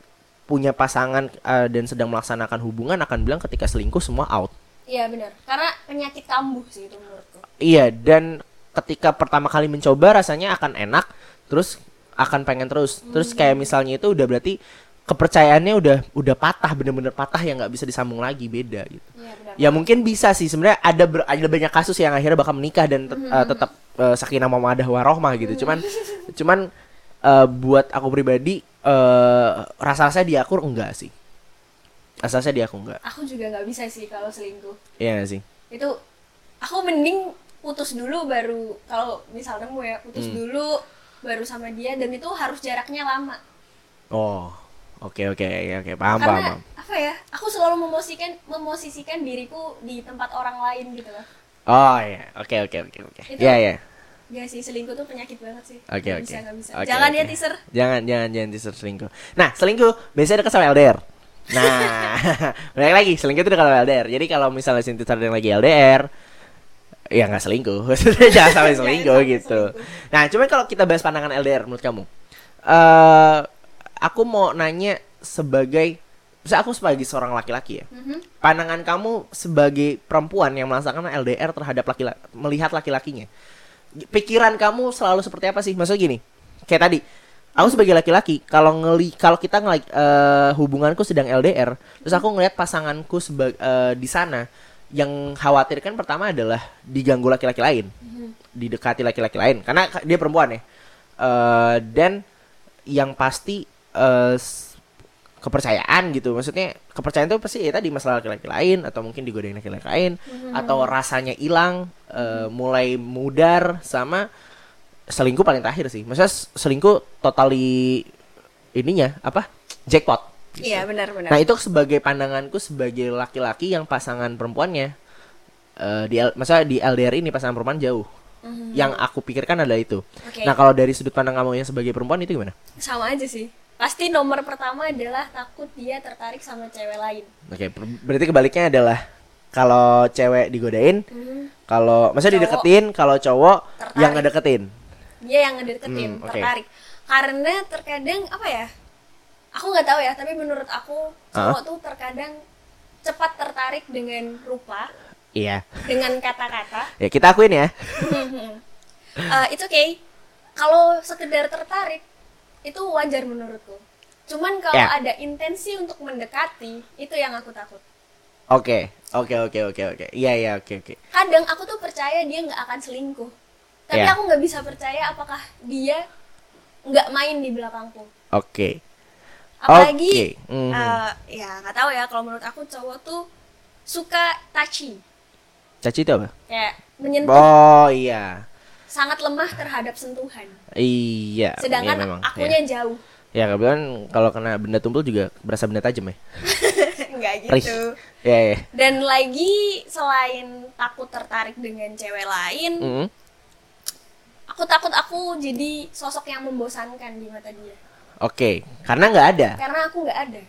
Speaker 3: punya pasangan eh, dan sedang melaksanakan hubungan akan bilang ketika selingkuh semua out.
Speaker 4: Iya benar. Karena penyakit kambuh sih itu menurutku.
Speaker 3: Iya, dan ketika pertama kali mencoba rasanya akan enak, terus akan pengen terus. Terus kayak misalnya itu udah berarti kepercayaannya udah udah patah, bener-bener patah yang nggak bisa disambung lagi, beda gitu.
Speaker 4: iya benar
Speaker 3: Ya mungkin bisa sih sebenarnya ada ber- ada banyak kasus yang akhirnya bakal menikah dan tet- eh, tetap eh, sakinah mawaddah warohmah gitu. Cuman cuman eh, buat aku pribadi eh rasa-rasanya di aku enggak sih. Rasa-rasanya di aku enggak.
Speaker 4: aku juga nggak bisa sih kalau selingkuh
Speaker 3: Iya sih?
Speaker 4: itu aku mending putus dulu baru kalau misal nemu ya putus
Speaker 3: Hmm.
Speaker 4: dulu baru sama dia dan itu harus jaraknya lama
Speaker 3: Oh. Oke oke oke oke paham paham.
Speaker 4: karena
Speaker 3: paham.
Speaker 4: apa ya aku selalu memosisikan memosisikan diriku di tempat orang lain gitu loh
Speaker 3: Oh iya, oke oke oke oke. Iya iya.
Speaker 4: ya sih selingkuh tuh penyakit banget sih
Speaker 3: Oke oke.
Speaker 4: bisa
Speaker 3: Oke,
Speaker 4: jangan
Speaker 3: oke.
Speaker 4: ya teaser
Speaker 3: Jangan jangan jangan teaser selingkuh. Nah selingkuh biasanya dekat sama LDR. Nah, balik lagi selingkuh itu dekat sama LDR. Jadi kalau misalnya Sinti yang lagi LDR, ya nggak selingkuh. Jangan sampai selingkuh gitu. Nah, cuman kalau kita bahas pandangan LDR menurut kamu, eh aku mau nanya sebagai, misalnya aku sebagai seorang laki-laki ya,
Speaker 4: Mhm.
Speaker 3: pandangan kamu sebagai perempuan yang melaksanakan LDR terhadap laki melihat laki-lakinya pikiran kamu selalu seperti apa sih maksudnya gini kayak tadi aku sebagai laki-laki kalau ngeli kalau kita ngeli eh, hubunganku sedang LDR terus aku ngelihat pasanganku sebagai di sana yang khawatirkan pertama adalah diganggu laki-laki lain. Didekati laki-laki lain. Karena ka- dia perempuan ya. Eh, dan yang pasti s- kepercayaan gitu. Maksudnya kepercayaan itu pasti ya tadi masalah laki-laki lain atau mungkin digodain laki-laki lain atau rasanya hilang eh, mulai mudar sama selingkuh paling terakhir sih. Maksudnya selingkuh totally ininya apa? Jackpot gitu.
Speaker 4: Iya benar-benar.
Speaker 3: Nah itu sebagai pandanganku sebagai laki-laki yang pasangan perempuannya eh di L- masa di LDR ini pasangan perempuan jauh. Yang aku pikirkan adalah itu.
Speaker 4: Oke.
Speaker 3: Nah kalau dari sudut pandang kamu yang sebagai perempuan itu gimana?
Speaker 4: Sama aja sih. Pasti nomor pertama adalah takut dia tertarik sama cewek lain.
Speaker 3: Oke, per- berarti kebaliknya adalah kalau cewek digodain, kalau masa
Speaker 4: Cowok.
Speaker 3: dideketin, kalau cowok
Speaker 4: Tertarik.
Speaker 3: yang ngedeketin.
Speaker 4: Dia yang ngedeketin,
Speaker 3: Hmm, oke.
Speaker 4: tertarik. Karena terkadang apa ya? Aku nggak tahu ya, tapi menurut aku cowok tuh terkadang cepat tertarik dengan rupa,
Speaker 3: Iya.
Speaker 4: dengan kata-kata.
Speaker 3: Ya kita akuin ya.
Speaker 4: Eh, it's okay. Kalau sekedar tertarik itu wajar menurutku. Cuman kalau
Speaker 3: Ya.
Speaker 4: ada intensi untuk mendekati, itu yang aku takut.
Speaker 3: Oke, oke, oke, oke, oke. Iya, iya, oke, oke.
Speaker 4: Kadang aku tuh percaya dia nggak akan selingkuh, tapi
Speaker 3: Ya.
Speaker 4: aku nggak bisa percaya apakah dia nggak main di belakangku.
Speaker 3: Oke.
Speaker 4: Apalagi,
Speaker 3: Oke, mhm.
Speaker 4: eh, ya nggak tahu ya. Kalau menurut aku cowok tuh suka touchy,
Speaker 3: Caci itu apa?
Speaker 4: kayak menyentuh,
Speaker 3: Oh iya.
Speaker 4: sangat lemah terhadap sentuhan.
Speaker 3: Iya.
Speaker 4: Sedangkan
Speaker 3: iya memang.
Speaker 4: akunya
Speaker 3: Iya.
Speaker 4: jauh.
Speaker 3: Ya kebetulan kalau kena benda tumpul juga berasa benda tajam ya.
Speaker 4: nggak
Speaker 3: Perih.
Speaker 4: gitu.
Speaker 3: Iya, iya.
Speaker 4: Dan lagi selain takut tertarik dengan cewek lain,
Speaker 3: Mhm.
Speaker 4: aku takut aku jadi sosok yang membosankan di mata dia.
Speaker 3: Oke, karena nggak ada.
Speaker 4: Karena aku nggak ada.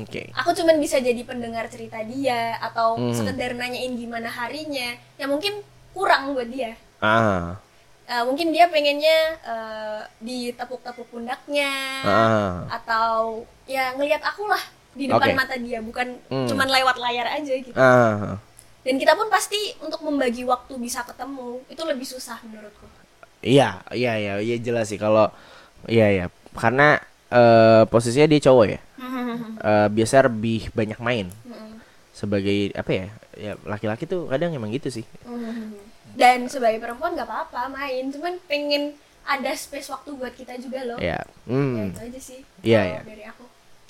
Speaker 3: Oke.
Speaker 4: Aku cuman bisa jadi pendengar cerita dia atau
Speaker 3: Hmm.
Speaker 4: sekedar nanyain gimana harinya. Ya mungkin kurang buat dia.
Speaker 3: Ah.
Speaker 4: Eh, mungkin dia pengennya eh, ditepuk-tepuk pundaknya
Speaker 3: Ah.
Speaker 4: atau ya ngelihat aku lah di depan
Speaker 3: Oke.
Speaker 4: mata dia, bukan
Speaker 3: Hmm.
Speaker 4: cuman lewat layar aja gitu.
Speaker 3: Ah.
Speaker 4: Dan kita pun pasti untuk membagi waktu bisa ketemu itu lebih susah menurutku.
Speaker 3: Iya, iya, iya, iya jelas sih kalau iya ya. Karena eh, posisinya dia cowok ya. Eh, biasa lebih banyak main. Sebagai apa ya? Ya laki-laki tuh kadang emang gitu sih.
Speaker 4: Dan sebagai perempuan nggak apa-apa main, cuman pengen ada space waktu buat kita juga loh.
Speaker 3: Ya.
Speaker 4: Ya,
Speaker 3: Hmm.
Speaker 4: itu aja sih.
Speaker 3: Iya,
Speaker 4: kalau
Speaker 3: iya.
Speaker 4: Dari aku.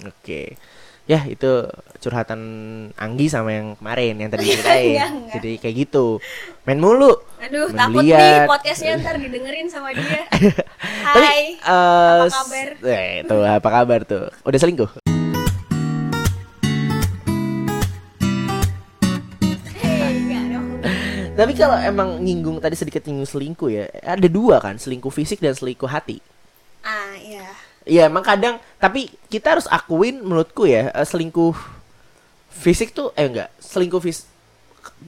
Speaker 3: Oke. Ya, itu curhatan Anggi sama yang kemarin yang tadi ceritain. Jadi kayak gitu. Main mulu.
Speaker 4: Aduh,
Speaker 3: Main
Speaker 4: takut
Speaker 3: biliar.
Speaker 4: nih podcastnya ntar didengerin sama dia.
Speaker 3: Tapi
Speaker 4: Hai.
Speaker 3: eh,
Speaker 4: apa
Speaker 3: s-
Speaker 4: kabar?
Speaker 3: Eh, tuh apa kabar tuh? Udah selingkuh? Tapi kalau emang nyinggung tadi sedikit nyinggung selingkuh ya, ada dua kan, selingkuh fisik dan selingkuh hati.
Speaker 4: Ah, iya.
Speaker 3: Iya, emang kadang tapi kita harus akuin menurutku ya, eh, selingkuh fisik tuh eh enggak, selingkuh fisik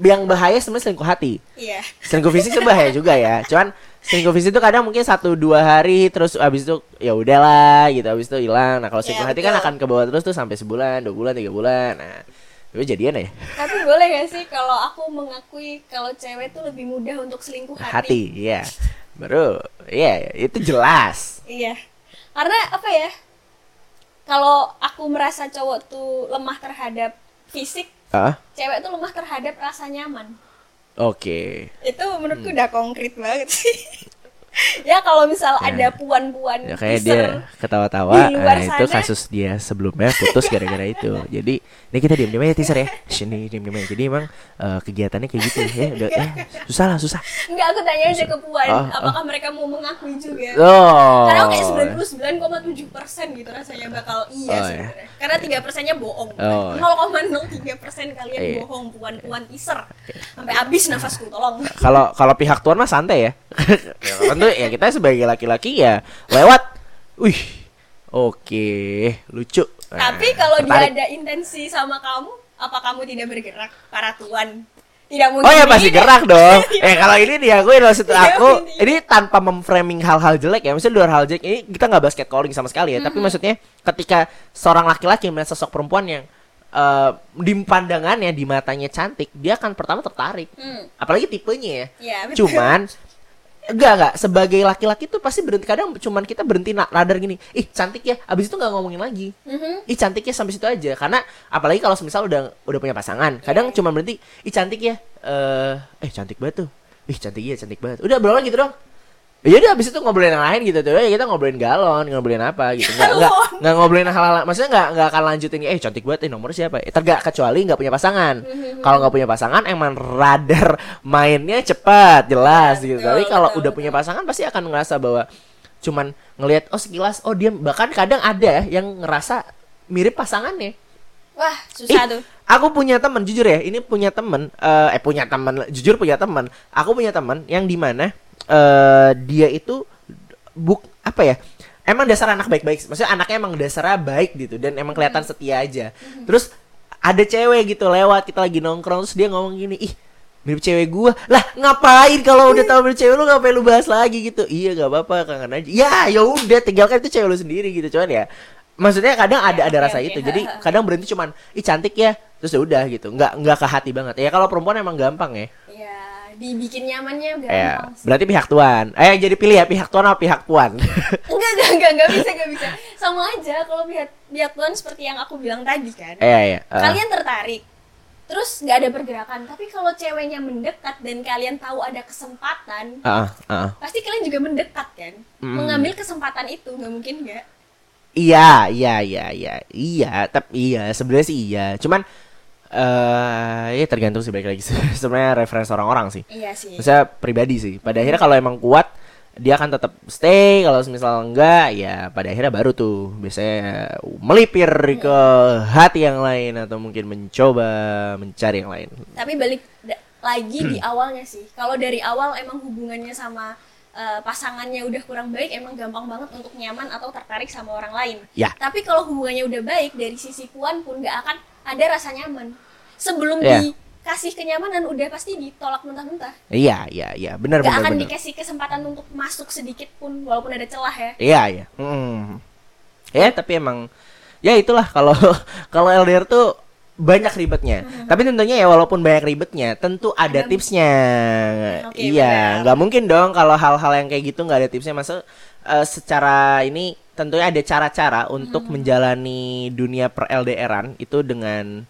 Speaker 3: yang bahaya sebenarnya selingkuh hati.
Speaker 4: Iya.
Speaker 3: Selingkuh fisik tuh bahaya juga ya. Cuman selingkuh fisik tuh kadang mungkin satu dua hari terus abis itu ya udahlah gitu abis itu hilang. Nah kalau selingkuh
Speaker 4: Iya,
Speaker 3: hati kan
Speaker 4: betul.
Speaker 3: akan ke bawah terus tuh sampai sebulan, dua bulan, tiga bulan. Nah itu jadian ya
Speaker 4: Tapi boleh gak sih kalau aku mengakui kalau cewek tuh lebih mudah untuk selingkuh hati?
Speaker 3: hati, iya. Baru, iya itu jelas.
Speaker 4: Iya. Karena apa ya? Kalau aku merasa cowok tuh lemah terhadap fisik,
Speaker 3: Ah,
Speaker 4: cewek tuh lemah terhadap rasa nyaman.
Speaker 3: oke.
Speaker 4: Itu
Speaker 3: Hmm.
Speaker 4: menurutku udah konkret banget sih. ya kalau misal
Speaker 3: Ya.
Speaker 4: ada puan-puan
Speaker 3: Ya kayak dia ketawa-tawa. Nah, itu kasus dia sebelumnya putus gara-gara itu. Jadi ini kita diam-diam aja teaser ya. Sini diam-diam aja. Jadi emang eh, kegiatannya kayak gitu ya. Udah, eh, susah lah, susah.
Speaker 4: Enggak, aku tanya aja ke puan,
Speaker 3: Oh,
Speaker 4: apakah mereka mau mengakui juga?
Speaker 3: Oh.
Speaker 4: Karena kayak 99,7 persen gitu rasanya bakal iya
Speaker 3: Oh, ya.
Speaker 4: sebenarnya. Karena tiga persennya bohong.
Speaker 3: Oh.
Speaker 4: 0,03 persen kalian
Speaker 3: Iya.
Speaker 4: bohong puan-puan teaser. Sampai habis nafasku, tolong.
Speaker 3: kalau kalau pihak tuan mah santai ya. Ya tentu ya kita sebagai laki-laki ya lewat. Wih. Oke, lucu. Nah,
Speaker 4: Tapi kalau dia ada intensi sama kamu, apa kamu tidak bergerak, para tuan? Tidak mungkin.
Speaker 3: Oh ya pasti gerak dong. eh kalau ini dia aku maksud
Speaker 4: Iya,
Speaker 3: aku
Speaker 4: ini.
Speaker 3: ini tanpa memframing hal-hal jelek ya. Maksudnya luar hal jelek ini kita nggak bahas catcalling sama sekali ya. Tapi maksudnya ketika seorang laki-laki melihat sosok perempuan yang eh, di pandangannya di matanya cantik, dia akan pertama tertarik.
Speaker 4: Hmm.
Speaker 3: Apalagi tipenya ya.
Speaker 4: Ya, betul.
Speaker 3: Cuman enggak enggak sebagai laki-laki tuh pasti berhenti kadang cuman kita berhenti na- radar gini. Ih, cantik ya. Abis itu nggak ngomongin lagi.
Speaker 4: Mhm.
Speaker 3: Ih cantik ya sampai situ aja karena apalagi kalau misal udah udah punya pasangan kadang cuma berhenti ih cantik ya eh eh cantik banget tuh ih cantik ya cantik banget udah berulang gitu dong Ya udah abis itu ngobrolin yang lain gitu tuh. Ya kita ngobrolin galon, ngobrolin apa gitu. Nggak nggak nggak ngobrolin hal-hal maksudnya nggak nggak akan lanjutin eh cantik banget eh nomor siapa? Eh, tergak kecuali nggak punya pasangan. Kalau nggak punya pasangan emang radar mainnya cepat, jelas gitu. Tapi kalau udah punya pasangan pasti akan ngerasa bahwa cuman ngelihat oh sekilas oh dia bahkan kadang ada ya yang ngerasa mirip pasangannya.
Speaker 4: Wah, susah
Speaker 3: Ih,
Speaker 4: tuh.
Speaker 3: Aku punya teman jujur ya, ini punya teman eh eh, punya teman, jujur punya teman. Aku punya teman yang di mana eh dia itu buk apa ya? Emang dasar anak baik-baik, maksudnya anaknya emang dasarnya baik gitu dan emang kelihatan setia aja. Terus ada cewek gitu lewat kita lagi nongkrong terus dia ngomong gini, ih mirip cewek gua. Lah ngapain kalau udah tahu mirip cewek lu ngapain lu bahas lagi gitu? Iya gak apa-apa kangen aja. Ya ya udah tinggalkan itu cewek lu sendiri gitu cuman ya maksudnya kadang ada ada
Speaker 4: oke,
Speaker 3: rasa
Speaker 4: oke.
Speaker 3: itu jadi kadang berhenti cuman ih cantik ya terus ya udah gitu nggak nggak ke hati banget. Ya kalau perempuan emang gampang Ya,
Speaker 4: dibikin nyamannya gampang.
Speaker 3: ya
Speaker 4: sih.
Speaker 3: berarti pihak tuan eh jadi pilih ya pihak tuan atau pihak puan
Speaker 4: Enggak, enggak, enggak, enggak bisa, enggak bisa. Sama aja kalau pihak pihak tuan seperti yang aku bilang tadi kan.
Speaker 3: eh ya
Speaker 4: Kalian tertarik. Terus nggak ada pergerakan, tapi kalau ceweknya mendekat dan kalian tahu ada kesempatan,
Speaker 3: ah ah
Speaker 4: pasti kalian juga mendekat kan?
Speaker 3: Mm.
Speaker 4: Mengambil kesempatan itu, nggak mungkin nggak?
Speaker 3: Iya, iya, iya, iya, iya, tapi iya, sebenarnya sih iya. Cuman eh ya tergantung sih balik lagi. Sebenarnya referensi orang-orang sih.
Speaker 4: Iya sih.
Speaker 3: Maksudnya pribadi sih. Pada akhirnya kalau emang kuat, dia akan tetap stay. Kalau misal enggak, ya pada akhirnya baru tuh biasanya melipir ke hati yang lain atau mungkin mencoba mencari yang lain.
Speaker 4: Tapi balik lagi
Speaker 3: Hmm.
Speaker 4: di awalnya sih. Kalau dari awal emang hubungannya sama eh, pasangannya udah kurang baik, emang gampang banget untuk nyaman atau tertarik sama orang lain.
Speaker 3: Ya.
Speaker 4: Tapi kalau hubungannya udah baik dari sisi puan pun nggak akan ada rasa nyaman. Sebelum
Speaker 3: Ya.
Speaker 4: dikasih kenyamanan udah pasti ditolak mentah-mentah.
Speaker 3: Iya, iya, iya, benar
Speaker 4: Nggak
Speaker 3: benar
Speaker 4: akan
Speaker 3: benar.
Speaker 4: dikasih kesempatan untuk masuk sedikit pun walaupun ada celah ya.
Speaker 3: Iya, iya. Hmm. Ya, tapi emang ya itulah kalau kalau LDR tuh banyak ribetnya. Tapi tentunya ya walaupun banyak ribetnya, tentu ada
Speaker 4: Ada-
Speaker 3: tipsnya.
Speaker 4: Oke,
Speaker 3: iya,
Speaker 4: benar.
Speaker 3: nggak mungkin dong kalau hal-hal yang kayak gitu nggak ada tipsnya. Masa eh, secara ini tentunya ada cara-cara untuk menjalani dunia per LDRan itu dengan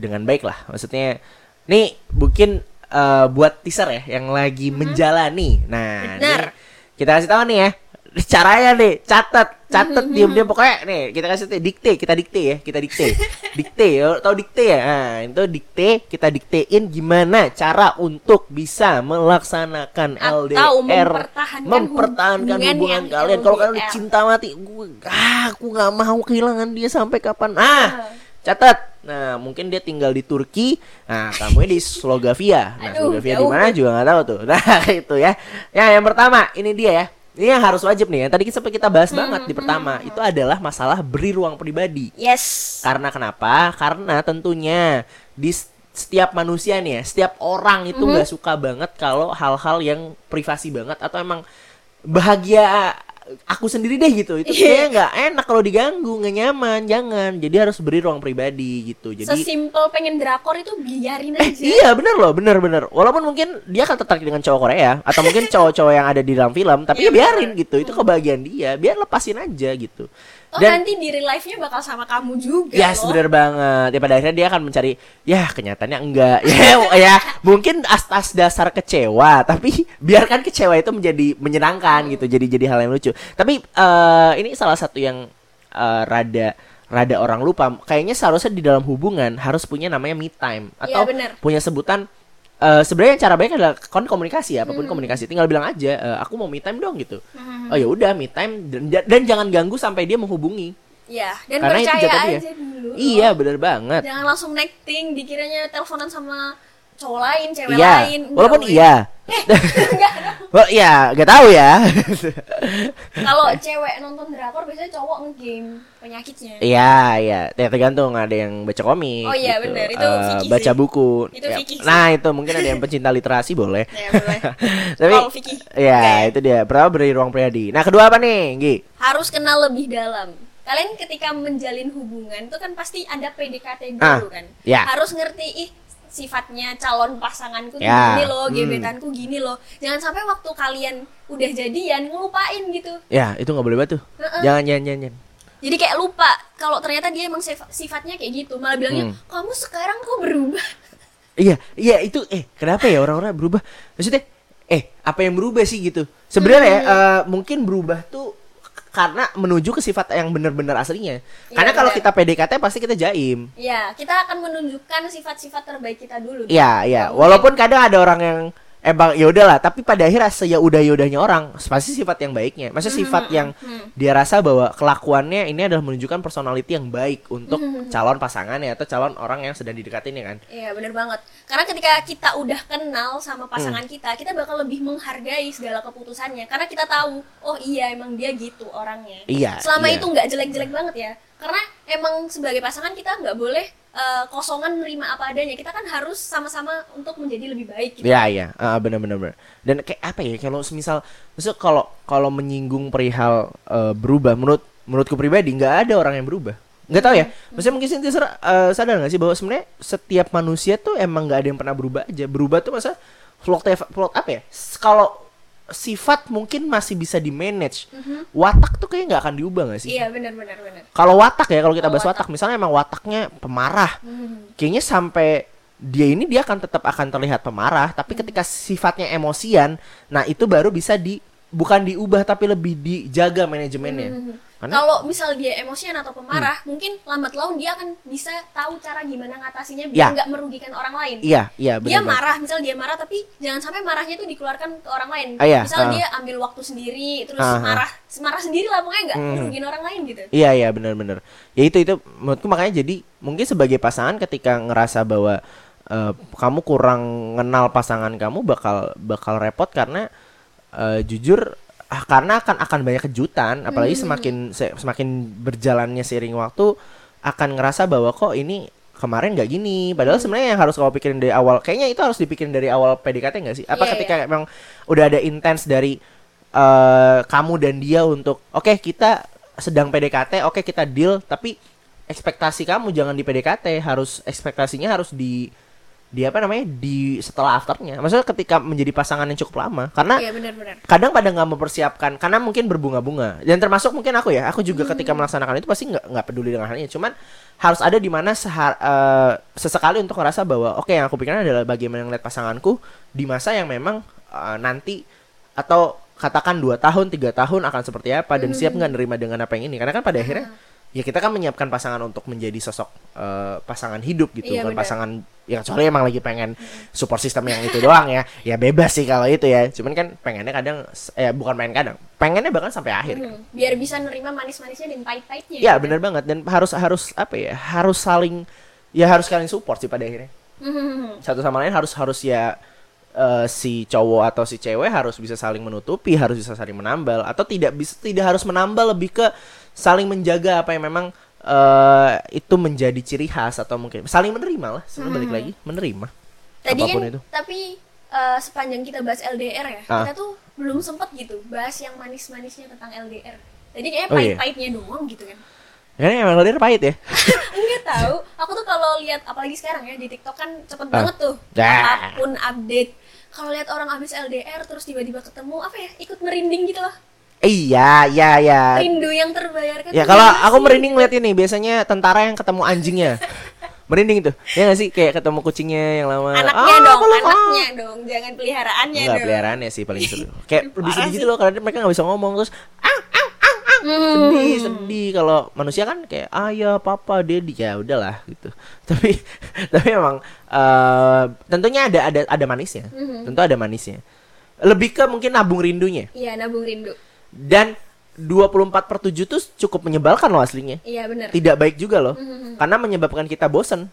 Speaker 3: dengan baik lah. Maksudnya nih mungkin eh, buat teaser ya yang lagi menjalani. Nah, nih, kita kasih tahu nih ya caranya nih catat catat diam diam pokoknya nih kita kasih dikte kita dikte ya kita dikte. Dikte ya tahu dikte ya? Nah itu dikte kita diktein gimana cara untuk bisa melaksanakan
Speaker 4: Atau
Speaker 3: LDR
Speaker 4: mempertahankan
Speaker 3: mempertahankan
Speaker 4: hubungan
Speaker 3: hubungan
Speaker 4: yang
Speaker 3: kalian. Kalau kalian cinta mati gue ah, aku nggak mau kehilangan dia sampai kapan. Ah catat nah mungkin dia tinggal di Turki. Nah kamu di Slovakia nah Slovakia di mana juga nggak tahu tuh. Nah itu ya. Ya yang pertama ini dia ya ini yang harus wajib nih yang tadi sempat kita bahas banget di pertama. itu adalah masalah beri ruang pribadi.
Speaker 4: Yes.
Speaker 3: karena kenapa? Karena tentunya di setiap manusia nih ya, setiap orang itu nggak suka banget kalau hal-hal yang privasi banget atau emang bahagia aku sendiri deh gitu. Itu kayaknya nggak enak kalau diganggu, nggak nyaman, jangan. Jadi harus beri ruang pribadi gitu. Jadi
Speaker 4: Sesimpel pengen drakor itu biarin
Speaker 3: Eh,
Speaker 4: aja.
Speaker 3: iya bener loh, bener bener. Walaupun mungkin dia akan tertarik dengan cowok Korea atau mungkin cowok-cowok yang ada di dalam film, tapi ya
Speaker 4: Iya,
Speaker 3: biarin gitu. Itu kebahagiaan dia, biar lepasin aja gitu.
Speaker 4: Oh nanti di real life-nya bakal sama kamu juga
Speaker 3: Yes,
Speaker 4: loh.
Speaker 3: bener banget. Ya pada akhirnya dia akan mencari ya kenyataannya enggak. ya, ya mungkin atas dasar kecewa, tapi biarkan kecewa itu menjadi menyenangkan gitu. Jadi jadi hal yang lucu. Tapi eh, ini salah satu yang eh, rada rada orang lupa. Kayaknya seharusnya di dalam hubungan harus punya namanya me time atau
Speaker 4: Iya, bener.
Speaker 3: punya sebutan eh, sebenarnya cara baik adalah kon komunikasi ya,
Speaker 4: Hmm.
Speaker 3: apa pun komunikasi. Tinggal bilang aja, eh, aku mau me time dong gitu. Oh ya udah me time dan, dan jangan ganggu sampai dia menghubungi.
Speaker 4: Iya, dan
Speaker 3: Karena itu
Speaker 4: percaya
Speaker 3: dia.
Speaker 4: aja dulu.
Speaker 3: Iya, bener banget.
Speaker 4: Jangan langsung necting, dikiranya teleponan sama cowok lain, cewek
Speaker 3: Iya,
Speaker 4: lain. Enggak,
Speaker 3: walaupun
Speaker 4: woy.
Speaker 3: iya.
Speaker 4: Enggak dong.
Speaker 3: Well, ya, gak tahu ya.
Speaker 4: Kalau cewek nonton drakor biasanya cowok ngegame penyakitnya.
Speaker 3: Iya, iya. Ya, tergantung ada yang baca komik.
Speaker 4: Oh iya,
Speaker 3: gitu.
Speaker 4: bener. Itu
Speaker 3: Eh,
Speaker 4: fikih
Speaker 3: baca
Speaker 4: sih.
Speaker 3: buku.
Speaker 4: Itu
Speaker 3: Ya,
Speaker 4: sih.
Speaker 3: Nah, itu mungkin ada yang pencinta literasi boleh.
Speaker 4: Ya, boleh.
Speaker 3: Tapi
Speaker 4: fikih.
Speaker 3: ya,
Speaker 4: Oke.
Speaker 3: itu dia. Pertama beri ruang pribadi. Nah, kedua apa nih, Gi?
Speaker 4: Harus kenal lebih dalam. Kalian ketika menjalin hubungan itu kan pasti ada PDKT dulu
Speaker 3: Ah,
Speaker 4: kan.
Speaker 3: ya.
Speaker 4: Harus ngerti ih sifatnya calon pasanganku
Speaker 3: Ya,
Speaker 4: gini loh,
Speaker 3: hmm.
Speaker 4: gebetanku gini loh. Jangan sampai waktu kalian udah jadian ngelupain gitu.
Speaker 3: Ya, itu nggak boleh banget tuh.
Speaker 4: Heeh.
Speaker 3: Jangan, jangan, jangan. jangan.
Speaker 4: Jadi kayak lupa kalau ternyata dia emang sif- sifatnya kayak gitu. Malah bilangnya,
Speaker 3: Hmm.
Speaker 4: "Kamu sekarang kok berubah?"
Speaker 3: Iya, iya itu eh kenapa ya orang-orang berubah? Maksudnya eh apa yang berubah sih gitu sebenarnya ya
Speaker 4: Hmm.
Speaker 3: eh, mungkin berubah tuh karena menuju ke sifat yang benar-benar aslinya
Speaker 4: Iya,
Speaker 3: karena kalau kita PDKT pasti kita jaim
Speaker 4: Ya, kita akan menunjukkan sifat-sifat terbaik kita dulu.
Speaker 3: Iya, iya.
Speaker 4: Nggak
Speaker 3: Walaupun kadang ada orang yang emang ya udahlah, tapi pada akhirnya ya udah udahnya orang pasti sifat yang baiknya. Maksudnya sifat yang dia rasa bahwa kelakuannya ini adalah menunjukkan personality yang baik untuk calon pasangannya atau calon orang yang sedang didekatinnya kan.
Speaker 4: Iya bener banget Karena ketika kita udah kenal sama pasangan
Speaker 3: Hmm.
Speaker 4: kita Kita bakal lebih menghargai segala keputusannya Karena kita tahu Oh iya emang dia gitu orangnya
Speaker 3: Iya,
Speaker 4: Selama
Speaker 3: iya.
Speaker 4: itu nggak jelek-jelek banget ya Karena emang sebagai pasangan kita nggak boleh eh, Kosongan nerima apa adanya Kita kan harus sama-sama untuk menjadi lebih baik gitu.
Speaker 3: Iya, iya. Ah, benar benar benar. Dan kayak apa ya kalau semisal maksud kalau kalau menyinggung perihal eh, berubah menurut menurutku pribadi nggak ada orang yang berubah. Nggak tahu ya. Maksudnya mungkin ser- eh, sadar nggak sih bahwa sebenarnya setiap manusia tuh emang nggak ada yang pernah berubah aja. Berubah tuh masa plot plot apa ya? Kalau sifat mungkin masih bisa di manage. Watak tuh kayak nggak akan diubah nggak sih?
Speaker 4: Iya benar-benar benar.
Speaker 3: Kalau watak ya kalau kita
Speaker 4: Kalau
Speaker 3: bahas watak.
Speaker 4: watak.
Speaker 3: misalnya emang wataknya pemarah.
Speaker 4: Hmm.
Speaker 3: Kayaknya sampai dia ini dia akan tetap akan terlihat pemarah, tapi ketika sifatnya emosian, nah itu baru bisa di bukan diubah tapi lebih dijaga manajemennya. Karena
Speaker 4: Kalau misal dia emosian atau pemarah, mungkin lambat laun dia akan bisa tahu cara gimana ngatasinya
Speaker 3: Ya.
Speaker 4: biar nggak merugikan orang lain.
Speaker 3: iya, iya
Speaker 4: dia
Speaker 3: benar.
Speaker 4: marah, misal dia marah tapi jangan sampai marahnya itu dikeluarkan ke orang lain.
Speaker 3: Ah, iya,
Speaker 4: misal
Speaker 3: ah.
Speaker 4: dia ambil waktu sendiri terus
Speaker 3: Ah, ah.
Speaker 4: marah, marah sendiri lah pokoknya nggak
Speaker 3: Mhm.
Speaker 4: merugikan orang lain gitu.
Speaker 3: Iya iya benar-benar. Ya itu itu menurutku makanya jadi mungkin sebagai pasangan ketika ngerasa bahwa eh, kamu kurang kenal pasangan kamu bakal bakal repot karena eh, jujur ah, karena akan akan banyak kejutan apalagi semakin se- semakin berjalannya seiring waktu akan ngerasa bahwa kok ini kemarin nggak gini. Padahal sebenarnya yang harus kamu pikirin dari awal kayaknya itu harus dipikirin dari awal PDKT nggak sih? Apa
Speaker 4: Iya,
Speaker 3: ketika memang udah ada intens dari eh kamu dan dia untuk oke kita sedang PDKT oke kita deal tapi ekspektasi kamu jangan di PDKT harus ekspektasinya harus di di apa namanya di setelah afternya. Maksudnya ketika menjadi pasangan yang cukup lama. Karena
Speaker 4: Iya benar-benar.
Speaker 3: kadang pada nggak mempersiapkan karena mungkin berbunga-bunga. Dan termasuk mungkin aku ya aku juga ketika melaksanakan itu pasti nggak nggak peduli dengan hal ini. Cuman harus ada di mana sehar- eh, sesekali untuk merasa bahwa oke yang aku pikirkan adalah bagaimana ngeliat pasanganku di masa yang memang eh, nanti atau katakan dua tahun tiga tahun akan seperti apa dan siap nggak nerima dengan apa yang ini. Karena kan pada akhirnya ya kita kan menyiapkan pasangan untuk menjadi sosok eh, pasangan hidup gitu
Speaker 4: Iya,
Speaker 3: bukan
Speaker 4: benar.
Speaker 3: pasangan ya kecuali emang lagi pengen support system yang itu doang ya ya bebas sih kalau itu ya cuman kan pengennya kadang eh bukan pengen kadang pengennya bahkan sampai akhir kan.
Speaker 4: Hmm, Biar bisa nerima manis-manisnya dan pahit-pahitnya.
Speaker 3: ya
Speaker 4: gitu.
Speaker 3: benar banget dan harus harus apa ya harus saling ya harus saling support sih pada akhirnya
Speaker 4: Hmm,
Speaker 3: satu sama lain harus harus ya eh, si cowok atau si cewek harus bisa saling menutupi harus bisa saling menambal atau tidak bisa tidak harus menambal lebih ke saling menjaga apa yang memang eh, itu menjadi ciri khas atau mungkin saling menerima lah sebenarnya balik lagi menerima
Speaker 4: Tadi
Speaker 3: apa pun
Speaker 4: kan,
Speaker 3: itu
Speaker 4: tapi eh, sepanjang kita bahas LDR ya,
Speaker 3: Ah.
Speaker 4: kita tuh belum sempet gitu bahas yang manis-manisnya tentang LDR. Tadi kayaknya
Speaker 3: Oh, iya.
Speaker 4: pahit-pahitnya doang gitu kan.
Speaker 3: ya emang LDR pahit ya
Speaker 4: Enggak tahu. Aku tuh kalau lihat apalagi sekarang ya di TikTok kan cepet
Speaker 3: Ah.
Speaker 4: banget tuh.
Speaker 3: Apa
Speaker 4: pun update. Kalau lihat orang habis LDR terus tiba-tiba ketemu apa ya? Ikut merinding gitu loh.
Speaker 3: Iya iya iya
Speaker 4: Rindu yang terbayarkan.
Speaker 3: Ya kalau aku merinding lihat ini biasanya tentara yang ketemu anjingnya. merinding itu. Ya gak sih kayak ketemu kucingnya yang lama.
Speaker 4: Anaknya
Speaker 3: Ah,
Speaker 4: dong,
Speaker 3: ah.
Speaker 4: anaknya dong, jangan peliharaannya
Speaker 3: Enggak
Speaker 4: dong.
Speaker 3: peliharaannya sih paling seru. Kayak lebih sedih gitu loh karena mereka nggak bisa ngomong terus ah ah ah ah sedih sedih kalau manusia kan kayak ayah papa dedi ya udahlah gitu. Tapi tapi emang eh, tentunya ada ada ada manisnya. Tentu ada manisnya. Lebih ke mungkin nabung rindunya.
Speaker 4: Iya, nabung rindu.
Speaker 3: Dan 24 per 7 tuh cukup menyebalkan loh aslinya.
Speaker 4: Iya benar.
Speaker 3: Tidak baik juga loh. Karena menyebabkan kita bosan.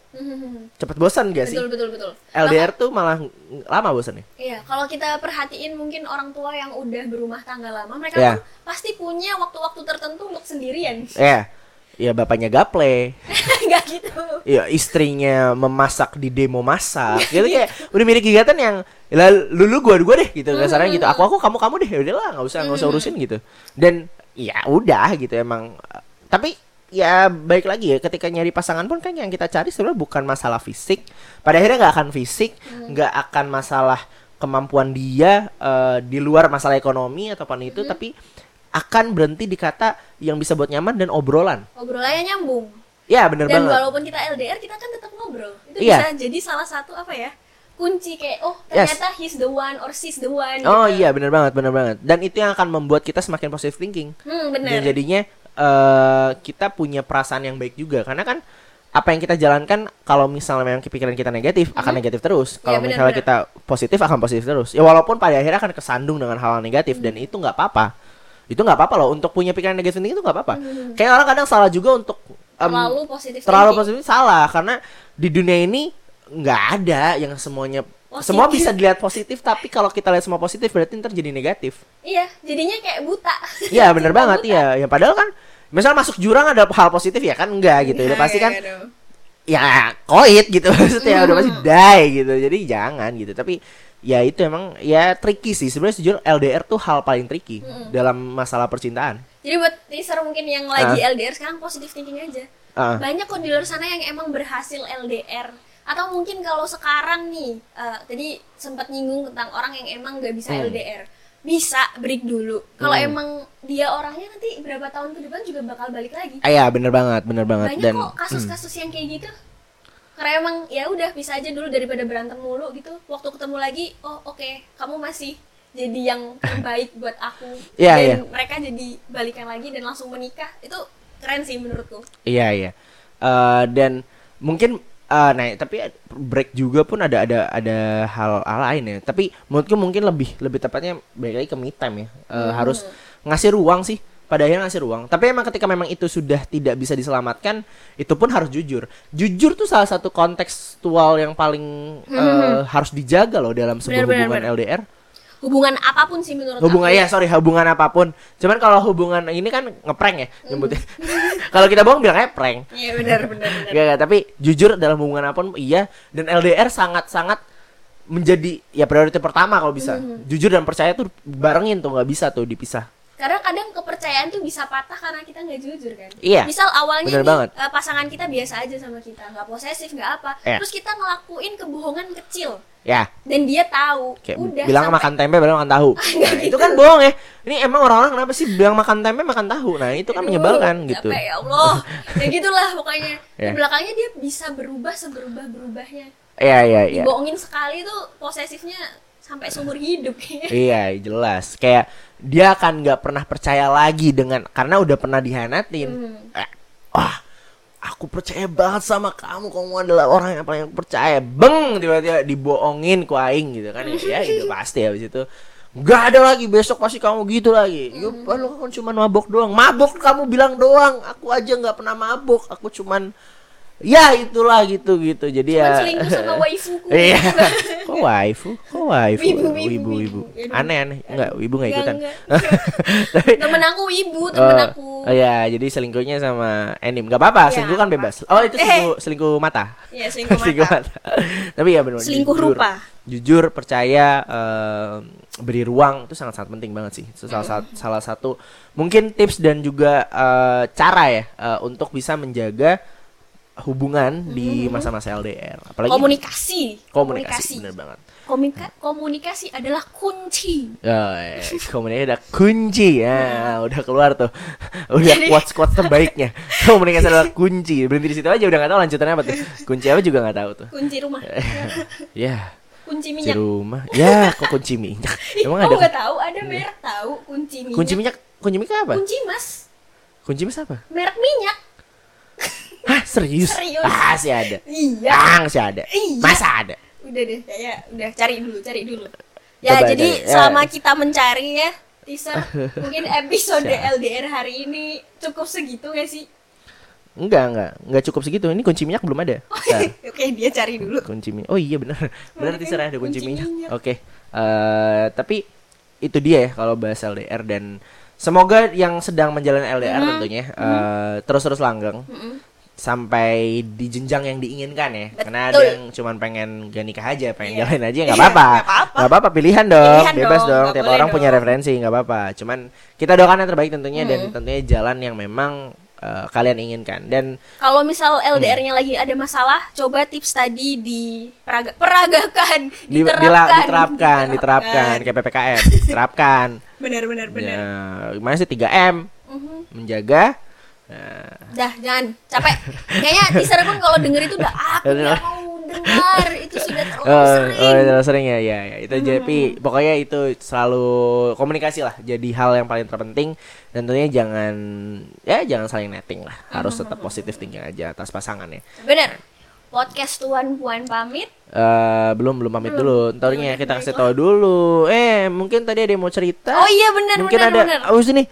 Speaker 3: Cepet bosan gak sih?
Speaker 4: Betul betul betul.
Speaker 3: LDR tuh malah lama bosannya.
Speaker 4: Iya, kalau kita perhatiin mungkin orang tua yang udah berumah tangga lama, mereka
Speaker 3: Iya.
Speaker 4: kan pasti punya waktu-waktu tertentu untuk sendirian.
Speaker 3: Ya, ya bapaknya gaple.
Speaker 4: Enggak gitu.
Speaker 3: Ya istrinya memasak di demo masak. Gitu kayak udah mirip kegiatan yang lah lulu gua gua deh gitu kasarnya gitu. Aku aku kamu kamu deh. Ya udahlah nggak usah nggak usah urusin gitu. Dan ya udah gitu emang. Tapi ya baik lagi ya ketika nyari pasangan pun kan yang kita cari sebenarnya bukan masalah fisik. Pada akhirnya nggak akan fisik, nggak akan masalah kemampuan dia eh, di luar masalah ekonomi ataupun itu tapi akan berhenti di kata yang bisa buat nyaman dan obrolan.
Speaker 4: Obrolannya nyambung.
Speaker 3: Ya bener
Speaker 4: Dan
Speaker 3: banget.
Speaker 4: walaupun kita LDR, kita kan tetap ngobrol. Itu
Speaker 3: Iya.
Speaker 4: bisa jadi salah satu apa ya? kunci kayak oh
Speaker 3: Yes.
Speaker 4: ternyata he's the one or she's the one
Speaker 3: Oh
Speaker 4: gitu.
Speaker 3: iya benar banget, benar banget. Dan itu yang akan membuat kita semakin positive thinking.
Speaker 4: hmm
Speaker 3: Dan
Speaker 4: bener
Speaker 3: jadinya eh kita punya perasaan yang baik juga karena kan apa yang kita jalankan kalau misalnya memang pikiran kita negatif akan negatif terus. Kalau
Speaker 4: Iya, benar,
Speaker 3: misalnya
Speaker 4: benar.
Speaker 3: kita positif akan positif terus. Ya walaupun pada akhirnya akan kesandung dengan hal, -hal negatif dan itu nggak apa-apa. Itu nggak apa-apa loh untuk punya pikiran negatif itu nggak apa-apa. Kayak orang kadang salah juga untuk em,
Speaker 4: terlalu positif
Speaker 3: terlalu
Speaker 4: thinking.
Speaker 3: positif salah karena di dunia ini nggak ada yang semuanya
Speaker 4: Positif.
Speaker 3: semua bisa dilihat positif tapi kalau kita lihat semua positif berarti ntar jadi negatif.
Speaker 4: iya jadinya kayak buta
Speaker 3: Iya bener
Speaker 4: Cinta
Speaker 3: banget
Speaker 4: buta.
Speaker 3: ya. Ya padahal kan misal masuk jurang ada hal positif ya kan enggak gitu. Udah
Speaker 4: Nah,
Speaker 3: pasti kan
Speaker 4: iya dong.
Speaker 3: ya koit gitu maksudnya udah
Speaker 4: Hmm.
Speaker 3: pasti die gitu. Jadi jangan gitu. Tapi ya itu emang ya tricky sih. Sebenarnya sejujur LDR tuh hal paling tricky
Speaker 4: Hmm.
Speaker 3: dalam masalah percintaan.
Speaker 4: jadi buat teaser mungkin yang lagi LDR sekarang positif thinking aja
Speaker 3: Ah.
Speaker 4: banyak kok di luar sana yang emang berhasil LDR atau mungkin kalau sekarang nih eh, tadi sempat nyinggung tentang orang yang emang nggak bisa
Speaker 3: Hmm.
Speaker 4: LDR bisa break dulu kalau
Speaker 3: Hmm.
Speaker 4: emang dia orangnya nanti berapa tahun ke depan juga bakal balik lagi
Speaker 3: Ah, ya bener banget, bener banget
Speaker 4: banyak
Speaker 3: dan
Speaker 4: kok kasus-kasus yang kayak gitu karena emang ya udah bisa aja dulu daripada berantem mulu gitu waktu ketemu lagi oh oke kamu masih jadi yang terbaik buat aku
Speaker 3: Iya,
Speaker 4: dan
Speaker 3: iya.
Speaker 4: mereka jadi balikan lagi dan langsung menikah itu keren sih menurutku
Speaker 3: Iya iya. Eh, dan mungkin eh nah tapi break juga pun ada ada ada hal, hal lain ya. Tapi menurutku mungkin lebih lebih tepatnya balik lagi ke me time ya. Eh, Harus ngasih ruang sih. Pada akhirnya ngasih ruang. Tapi emang ketika memang itu sudah tidak bisa diselamatkan, itu pun harus jujur. Jujur tuh salah satu kontekstual yang paling eh, harus dijaga loh dalam sebuah
Speaker 4: benar,
Speaker 3: hubungan
Speaker 4: benar.
Speaker 3: LDR.
Speaker 4: hubungan apa pun sih menurut
Speaker 3: Hubungan
Speaker 4: aku
Speaker 3: ya, sorry, hubungan apa pun. Cuman kalau hubungan ini kan ngeprank ya nyebutnya. kalau kita bohong bilangnya prank.
Speaker 4: iya benar benar benar
Speaker 3: Gak, gak, tapi jujur dalam hubungan apa pun iya dan LDR sangat-sangat menjadi ya prioritas pertama kalau bisa.
Speaker 4: Mm-hmm.
Speaker 3: Jujur dan percaya tuh barengin tuh nggak bisa tuh dipisah.
Speaker 4: Karena kadang kepercayaan tuh bisa patah karena kita nggak jujur kan
Speaker 3: Iya,
Speaker 4: misal awalnya nih
Speaker 3: banget.
Speaker 4: eh, pasangan kita biasa aja sama kita nggak posesif nggak apa
Speaker 3: Iya.
Speaker 4: terus kita ngelakuin kebohongan kecil
Speaker 3: Ya,
Speaker 4: dan dia tahu
Speaker 3: kayak
Speaker 4: udah
Speaker 3: bilang
Speaker 4: sampai-
Speaker 3: makan tempe bilang makan tahu. Nah, itu kan bohong ya. Ini emang orang-orang kenapa sih bilang makan tempe makan tahu? Nah, itu kan
Speaker 4: Aduh,
Speaker 3: menyebalkan gitu.
Speaker 4: capek, ya Allah ya gitulah pokoknya
Speaker 3: Ya.
Speaker 4: di belakangnya dia bisa berubah seberubah berubahnya
Speaker 3: Iya, iya, iya.
Speaker 4: dibohongin sekali tuh posesifnya sampai seumur hidup
Speaker 3: Iya jelas kayak dia akan nggak pernah percaya lagi dengan karena udah pernah dihianatin.
Speaker 4: Hmm.
Speaker 3: Eh, wah aku percaya banget sama kamu kamu adalah orang yang paling aku percaya. Beng tiba-tiba dibohongin ku aing gitu kan ya itu pasti habis itu nggak ada lagi besok pasti kamu gitu lagi.
Speaker 4: Hmm.
Speaker 3: Yuk, lu kan cuma mabok doang. Mabok kamu bilang doang. Aku aja nggak pernah mabok. Aku cuman ya itulah gitu gitu. Jadi
Speaker 4: Cuman
Speaker 3: ya
Speaker 4: selingkuh sama waifuku
Speaker 3: Iya. Kok waifu? Kok waifu?
Speaker 4: Wibu, wibu,
Speaker 3: wibu, wibu.
Speaker 4: wibu. Ya,
Speaker 3: Aneh aneh. Enggak, wibu enggak
Speaker 4: Enggak,
Speaker 3: ikutan.
Speaker 4: enggak.
Speaker 3: Tapi
Speaker 4: temen aku ibu temen
Speaker 3: oh,
Speaker 4: aku
Speaker 3: oh ya, jadi selingkuhnya sama Enim. Enggak apa-apa,
Speaker 4: Iya,
Speaker 3: selingkuh kan bebas. Oh, itu
Speaker 4: Eh.
Speaker 3: selingkuh selingkuh mata.
Speaker 4: ya selingkuh mata
Speaker 3: Tapi ya benar
Speaker 4: Selingkuh rupa.
Speaker 3: Jujur, percaya eh, beri ruang itu sangat-sangat penting banget sih. Itu salah, sat- salah satu mungkin tips dan juga eh, cara ya eh, untuk bisa menjaga hubungan di masa-masa LDR. Apalagi
Speaker 4: komunikasi
Speaker 3: komunikasi, bener banget.
Speaker 4: Komunika- komunikasi adalah kunci
Speaker 3: Ya, eh, komunikasi ada kunci ya, udah keluar tuh, udah quotes quotes terbaiknya. Komunikasi adalah kunci. Berhenti di situ aja udah nggak tahu lanjutannya apa tuh. Kunci apa juga nggak tahu tuh.
Speaker 4: kunci rumah
Speaker 3: Ya,
Speaker 4: kunci
Speaker 3: kunci
Speaker 4: minyak
Speaker 3: rumah. Ya, kok kunci minyak? Emang
Speaker 4: kamu
Speaker 3: ada
Speaker 4: nggak tahu ada merek tahu kunci minyak
Speaker 3: kunci minyak? Kunci minyak apa?
Speaker 4: kunci mas
Speaker 3: Kunci mas apa?
Speaker 4: merek minyak
Speaker 3: Hah, serius?
Speaker 4: Serius.
Speaker 3: Ah, sih ada.
Speaker 4: iya
Speaker 3: Ah, sih ada.
Speaker 4: Iya.
Speaker 3: Masa ada?
Speaker 4: udah deh ya udah cari dulu cari dulu ya
Speaker 3: Coba
Speaker 4: jadi
Speaker 3: cari, ya.
Speaker 4: selama kita mencari ya teaser mungkin episode
Speaker 3: Siap.
Speaker 4: LDR hari ini cukup segitu gak sih
Speaker 3: Enggak, enggak. Enggak cukup segitu. Ini kunci minyak belum ada. Bentar.
Speaker 4: oke dia cari dulu
Speaker 3: kunci minyak. Oh iya benar. Benar teaser ada kunci,
Speaker 4: kunci
Speaker 3: minyak.
Speaker 4: minyak.
Speaker 3: Oke. Eh, tapi itu dia ya kalau bahas LDR dan semoga yang sedang menjalani LDR
Speaker 4: Mhm.
Speaker 3: tentunya eh, terus-terus langgeng
Speaker 4: Mm-mm.
Speaker 3: Sampai di jenjang yang diinginkan ya. Karena ada
Speaker 4: Betul.
Speaker 3: yang cuman pengen gak nikah aja, pengen
Speaker 4: Iya.
Speaker 3: jalanin aja nggak
Speaker 4: Iya,
Speaker 3: apa-apa.
Speaker 4: nggak apa-apa.
Speaker 3: Pilihan dong,
Speaker 4: Pilihan
Speaker 3: bebas
Speaker 4: dong,
Speaker 3: dong. Tiap orang punya
Speaker 4: dong.
Speaker 3: referensi, nggak apa-apa. Cuman kita doakan yang terbaik tentunya dan
Speaker 4: Hmm.
Speaker 3: tentunya jalan yang memang eh, kalian inginkan. Dan
Speaker 4: Kalau misal
Speaker 3: Hmm.
Speaker 4: LDR-nya lagi ada masalah, coba tips tadi di peraga, peragakan,
Speaker 3: di, dila- diterapkan, diterapkan kayak PPKM, diterapkan.
Speaker 4: Benar benar benar.
Speaker 3: Ya, gimana sih 3M?
Speaker 4: Mhm.
Speaker 3: Menjaga. Nah,
Speaker 4: Dah, jangan capek. Kayaknya teaser pun kalau denger itu udah aku
Speaker 3: Udah.
Speaker 4: nggak mau mendengar itu sudah terlalu
Speaker 3: Oh,
Speaker 4: sering.
Speaker 3: oh, terlalu sering ya, ya, ya. Itu jadi pokoknya itu selalu komunikasi lah. Jadi hal yang paling terpenting dan tentunya jangan ya jangan saling netting lah. Harus tetap positif thinking aja atas pasangannya.
Speaker 4: Bener. Podcast Tuan Puan pamit.
Speaker 3: Eh belum belum pamit dulu. Ntarnya kita kasih tahu dulu. Eh mungkin tadi ada yang mau cerita.
Speaker 4: Oh iya bener
Speaker 3: mungkin
Speaker 4: bener
Speaker 3: ada.
Speaker 4: bener.
Speaker 3: Abis ini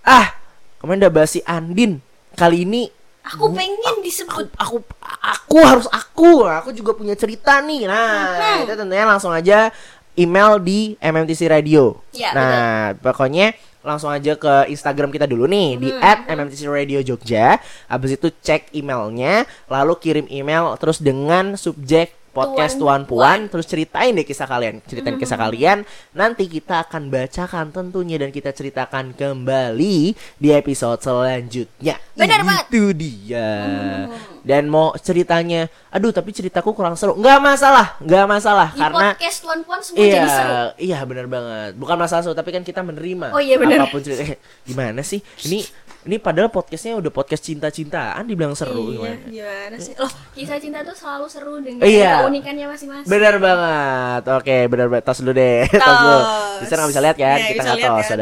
Speaker 3: ah kemarin udah bahas si Andin. Kali ini
Speaker 4: Aku pengen disebut.
Speaker 3: Aku aku harus aku aku juga punya cerita nih. Nah itu tentunya langsung aja email di MMTC Radio.
Speaker 4: Ya,
Speaker 3: nah pokoknya langsung aja ke Instagram kita dulu nih di @mmtc radio Jogja. Habis itu cek emailnya lalu kirim email terus dengan subjek podcast
Speaker 4: Tuan
Speaker 3: tuan puan terus ceritain deh kisah kalian. Ceritain kisah kalian. Nanti kita akan bacakan tentunya dan kita ceritakan kembali di episode selanjutnya.
Speaker 4: Benar banget.
Speaker 3: itu dia. Dan mau ceritanya aduh tapi ceritaku kurang seru. Nggak masalah nggak masalah
Speaker 4: di
Speaker 3: karena
Speaker 4: podcast Tuan Puan semua
Speaker 3: iya
Speaker 4: jadi seru.
Speaker 3: iya benar banget. Bukan masalah seru tapi kan kita menerima
Speaker 4: Oh iya, benar.
Speaker 3: apa pun cerita gimana sih? Ini ini padahal podcastnya udah podcast cinta-cintaan dibilang seru
Speaker 4: Iya,
Speaker 3: gimana
Speaker 4: gimana sih? Loh, kisah cinta tuh selalu seru dengan
Speaker 3: Iya.
Speaker 4: keunikannya masing-masing.
Speaker 3: Benar banget. Oke, benar banget. Tos dulu deh. Tos dulu. Bisa nggak bisa lihat kan?
Speaker 4: Iya,
Speaker 3: kita nggak tos,
Speaker 4: kan.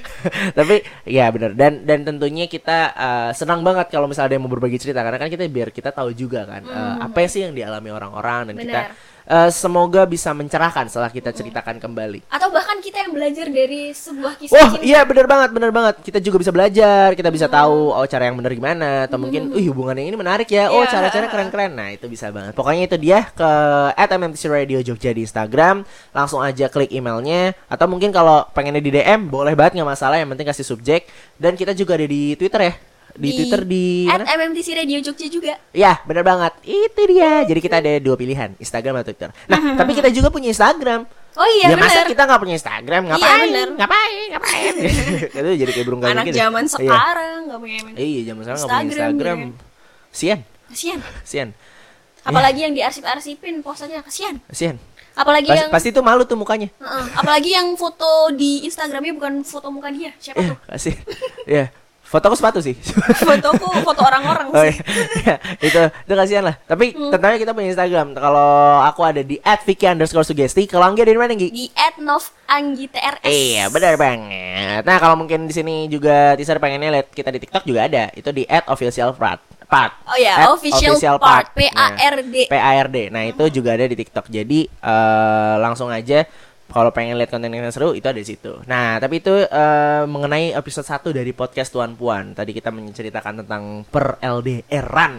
Speaker 3: Tapi ya benar. Dan dan tentunya kita eh, senang banget kalau misalnya ada yang mau berbagi cerita karena kan kita biar kita tahu juga kan eh, apa sih yang dialami orang-orang dan kita
Speaker 4: Hmm.
Speaker 3: Eh, semoga bisa mencerahkan setelah kita ceritakan kembali.
Speaker 4: Atau bahkan kita yang belajar dari sebuah kisah
Speaker 3: Wah,
Speaker 4: cinta.
Speaker 3: iya benar banget, benar banget. Kita juga bisa belajar, kita bisa tahu oh cara yang benar gimana atau mungkin, uh hubungan yang ini menarik ya. Oh,
Speaker 4: Iya.
Speaker 3: cara-cara keren-keren. Nah, itu bisa banget. Pokoknya itu dia ke @mmtc Radio Jogja di Instagram, langsung aja klik emailnya atau mungkin kalau pengennya di DM boleh banget nggak masalah, yang penting kasih subjek dan kita juga ada di Twitter ya. Di, Twitter di
Speaker 4: at
Speaker 3: mana?
Speaker 4: MMTC Radio Jogja juga.
Speaker 3: Ya, benar banget. Itu dia. Jadi kita ada dua pilihan, Instagram atau Twitter. Nah, tapi kita juga punya Instagram.
Speaker 4: Oh iya
Speaker 3: ya masa kita nggak punya Instagram
Speaker 4: Iya,
Speaker 3: ngapain?
Speaker 4: bener.
Speaker 3: ngapain? Ngapain? itu jadi kayak burung gagak
Speaker 4: Anak
Speaker 3: gitu.
Speaker 4: zaman
Speaker 3: Iya.
Speaker 4: sekarang nggak punya main.
Speaker 3: Iya, zaman sekarang nggak punya
Speaker 4: Instagram,
Speaker 3: Instagram.
Speaker 4: ya.
Speaker 3: Sian,
Speaker 4: Kasian.
Speaker 3: sian,
Speaker 4: Apalagi yang diarsip-arsipin posanya kasian.
Speaker 3: sian.
Speaker 4: Apalagi
Speaker 3: Pas-
Speaker 4: yang
Speaker 3: pasti tuh malu tuh mukanya.
Speaker 4: Heeh, apalagi yang foto di Instagramnya bukan foto muka dia. Siapa
Speaker 3: Eh,
Speaker 4: tuh?
Speaker 3: kasih. Ya, fotoku sepatu sih.
Speaker 4: Fotoku foto orang-orang
Speaker 3: Oh,
Speaker 4: sih. Hmm.
Speaker 3: iya. itu itu kasihan lah. Tapi tentunya kita punya Instagram. Kalau aku ada di @vicky_sugesti. Kalau Anggi ada di mana, Anggi?
Speaker 4: Di @novanggitrs.
Speaker 3: Iya benar banget. Nah kalau mungkin di sini juga teaser pengennya lihat kita di TikTok juga ada. Itu di @officialpart. Part.
Speaker 4: Oh ya,
Speaker 3: At
Speaker 4: official part, P-A-R-D.
Speaker 3: Nah, P-A-R-D. Nah itu juga ada di TikTok. Jadi eh, langsung aja kalau pengen lihat konten yang seru itu ada di situ. Nah tapi itu eh, mengenai episode 1 dari podcast Tuan Puan. Tadi kita menceritakan tentang per LDRan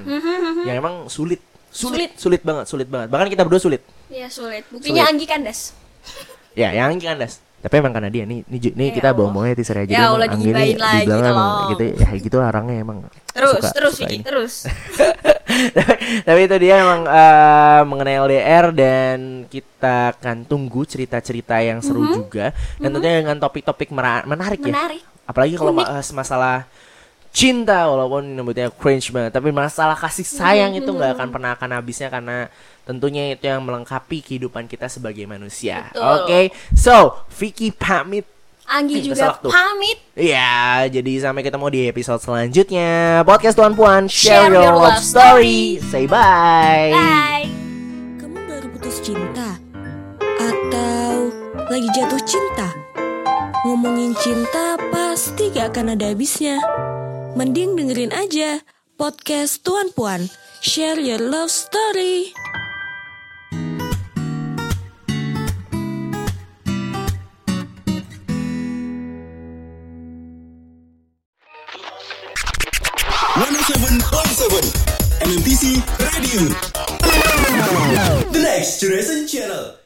Speaker 3: yang emang sulit. Sulit, sulit banget, sulit banget. Bahkan kita berdua sulit.
Speaker 4: Iya sulit. Buktinya
Speaker 3: Sulit.
Speaker 4: Anggi kandas.
Speaker 3: Ya, yang Anggi kandas. Tapi emang karena dia nih, nih, nih
Speaker 4: Ya
Speaker 3: kita
Speaker 4: Allah.
Speaker 3: bohong-bohongnya teaser aja.
Speaker 4: Ya Allah, digibain lagi,
Speaker 3: dibilang emang gitu, ya gitu orangnya emang.
Speaker 4: Terus,
Speaker 3: suka-
Speaker 4: terus
Speaker 3: suka ini.
Speaker 4: terus.
Speaker 3: tapi, itu dia emang eh, mengenai LDR dan kita akan tunggu cerita-cerita yang seru juga dan tentunya dengan topik-topik mera- menarik, ya.
Speaker 4: Menarik.
Speaker 3: Apalagi kalau bahas masalah cinta walaupun nyebutnya cringe banget tapi masalah kasih sayang itu nggak akan pernah akan habisnya karena tentunya itu yang melengkapi kehidupan kita sebagai manusia. Oke, so Vicky pamit.
Speaker 4: Anggi
Speaker 3: Eh,
Speaker 4: juga pamit.
Speaker 3: Ya, jadi sampai ketemu di episode selanjutnya. Podcast Tuan Puan,
Speaker 4: Share
Speaker 3: share, your,
Speaker 4: your
Speaker 3: love
Speaker 4: love
Speaker 3: story. Say bye.
Speaker 4: Bye.
Speaker 2: Kamu baru putus cinta? Atau lagi jatuh cinta? Ngomongin cinta pasti gak akan ada habisnya. Mending dengerin aja podcast Tuan Puan. Share your love story.
Speaker 1: One Seven Point Seven MMTC Radio. The Next Generation Channel.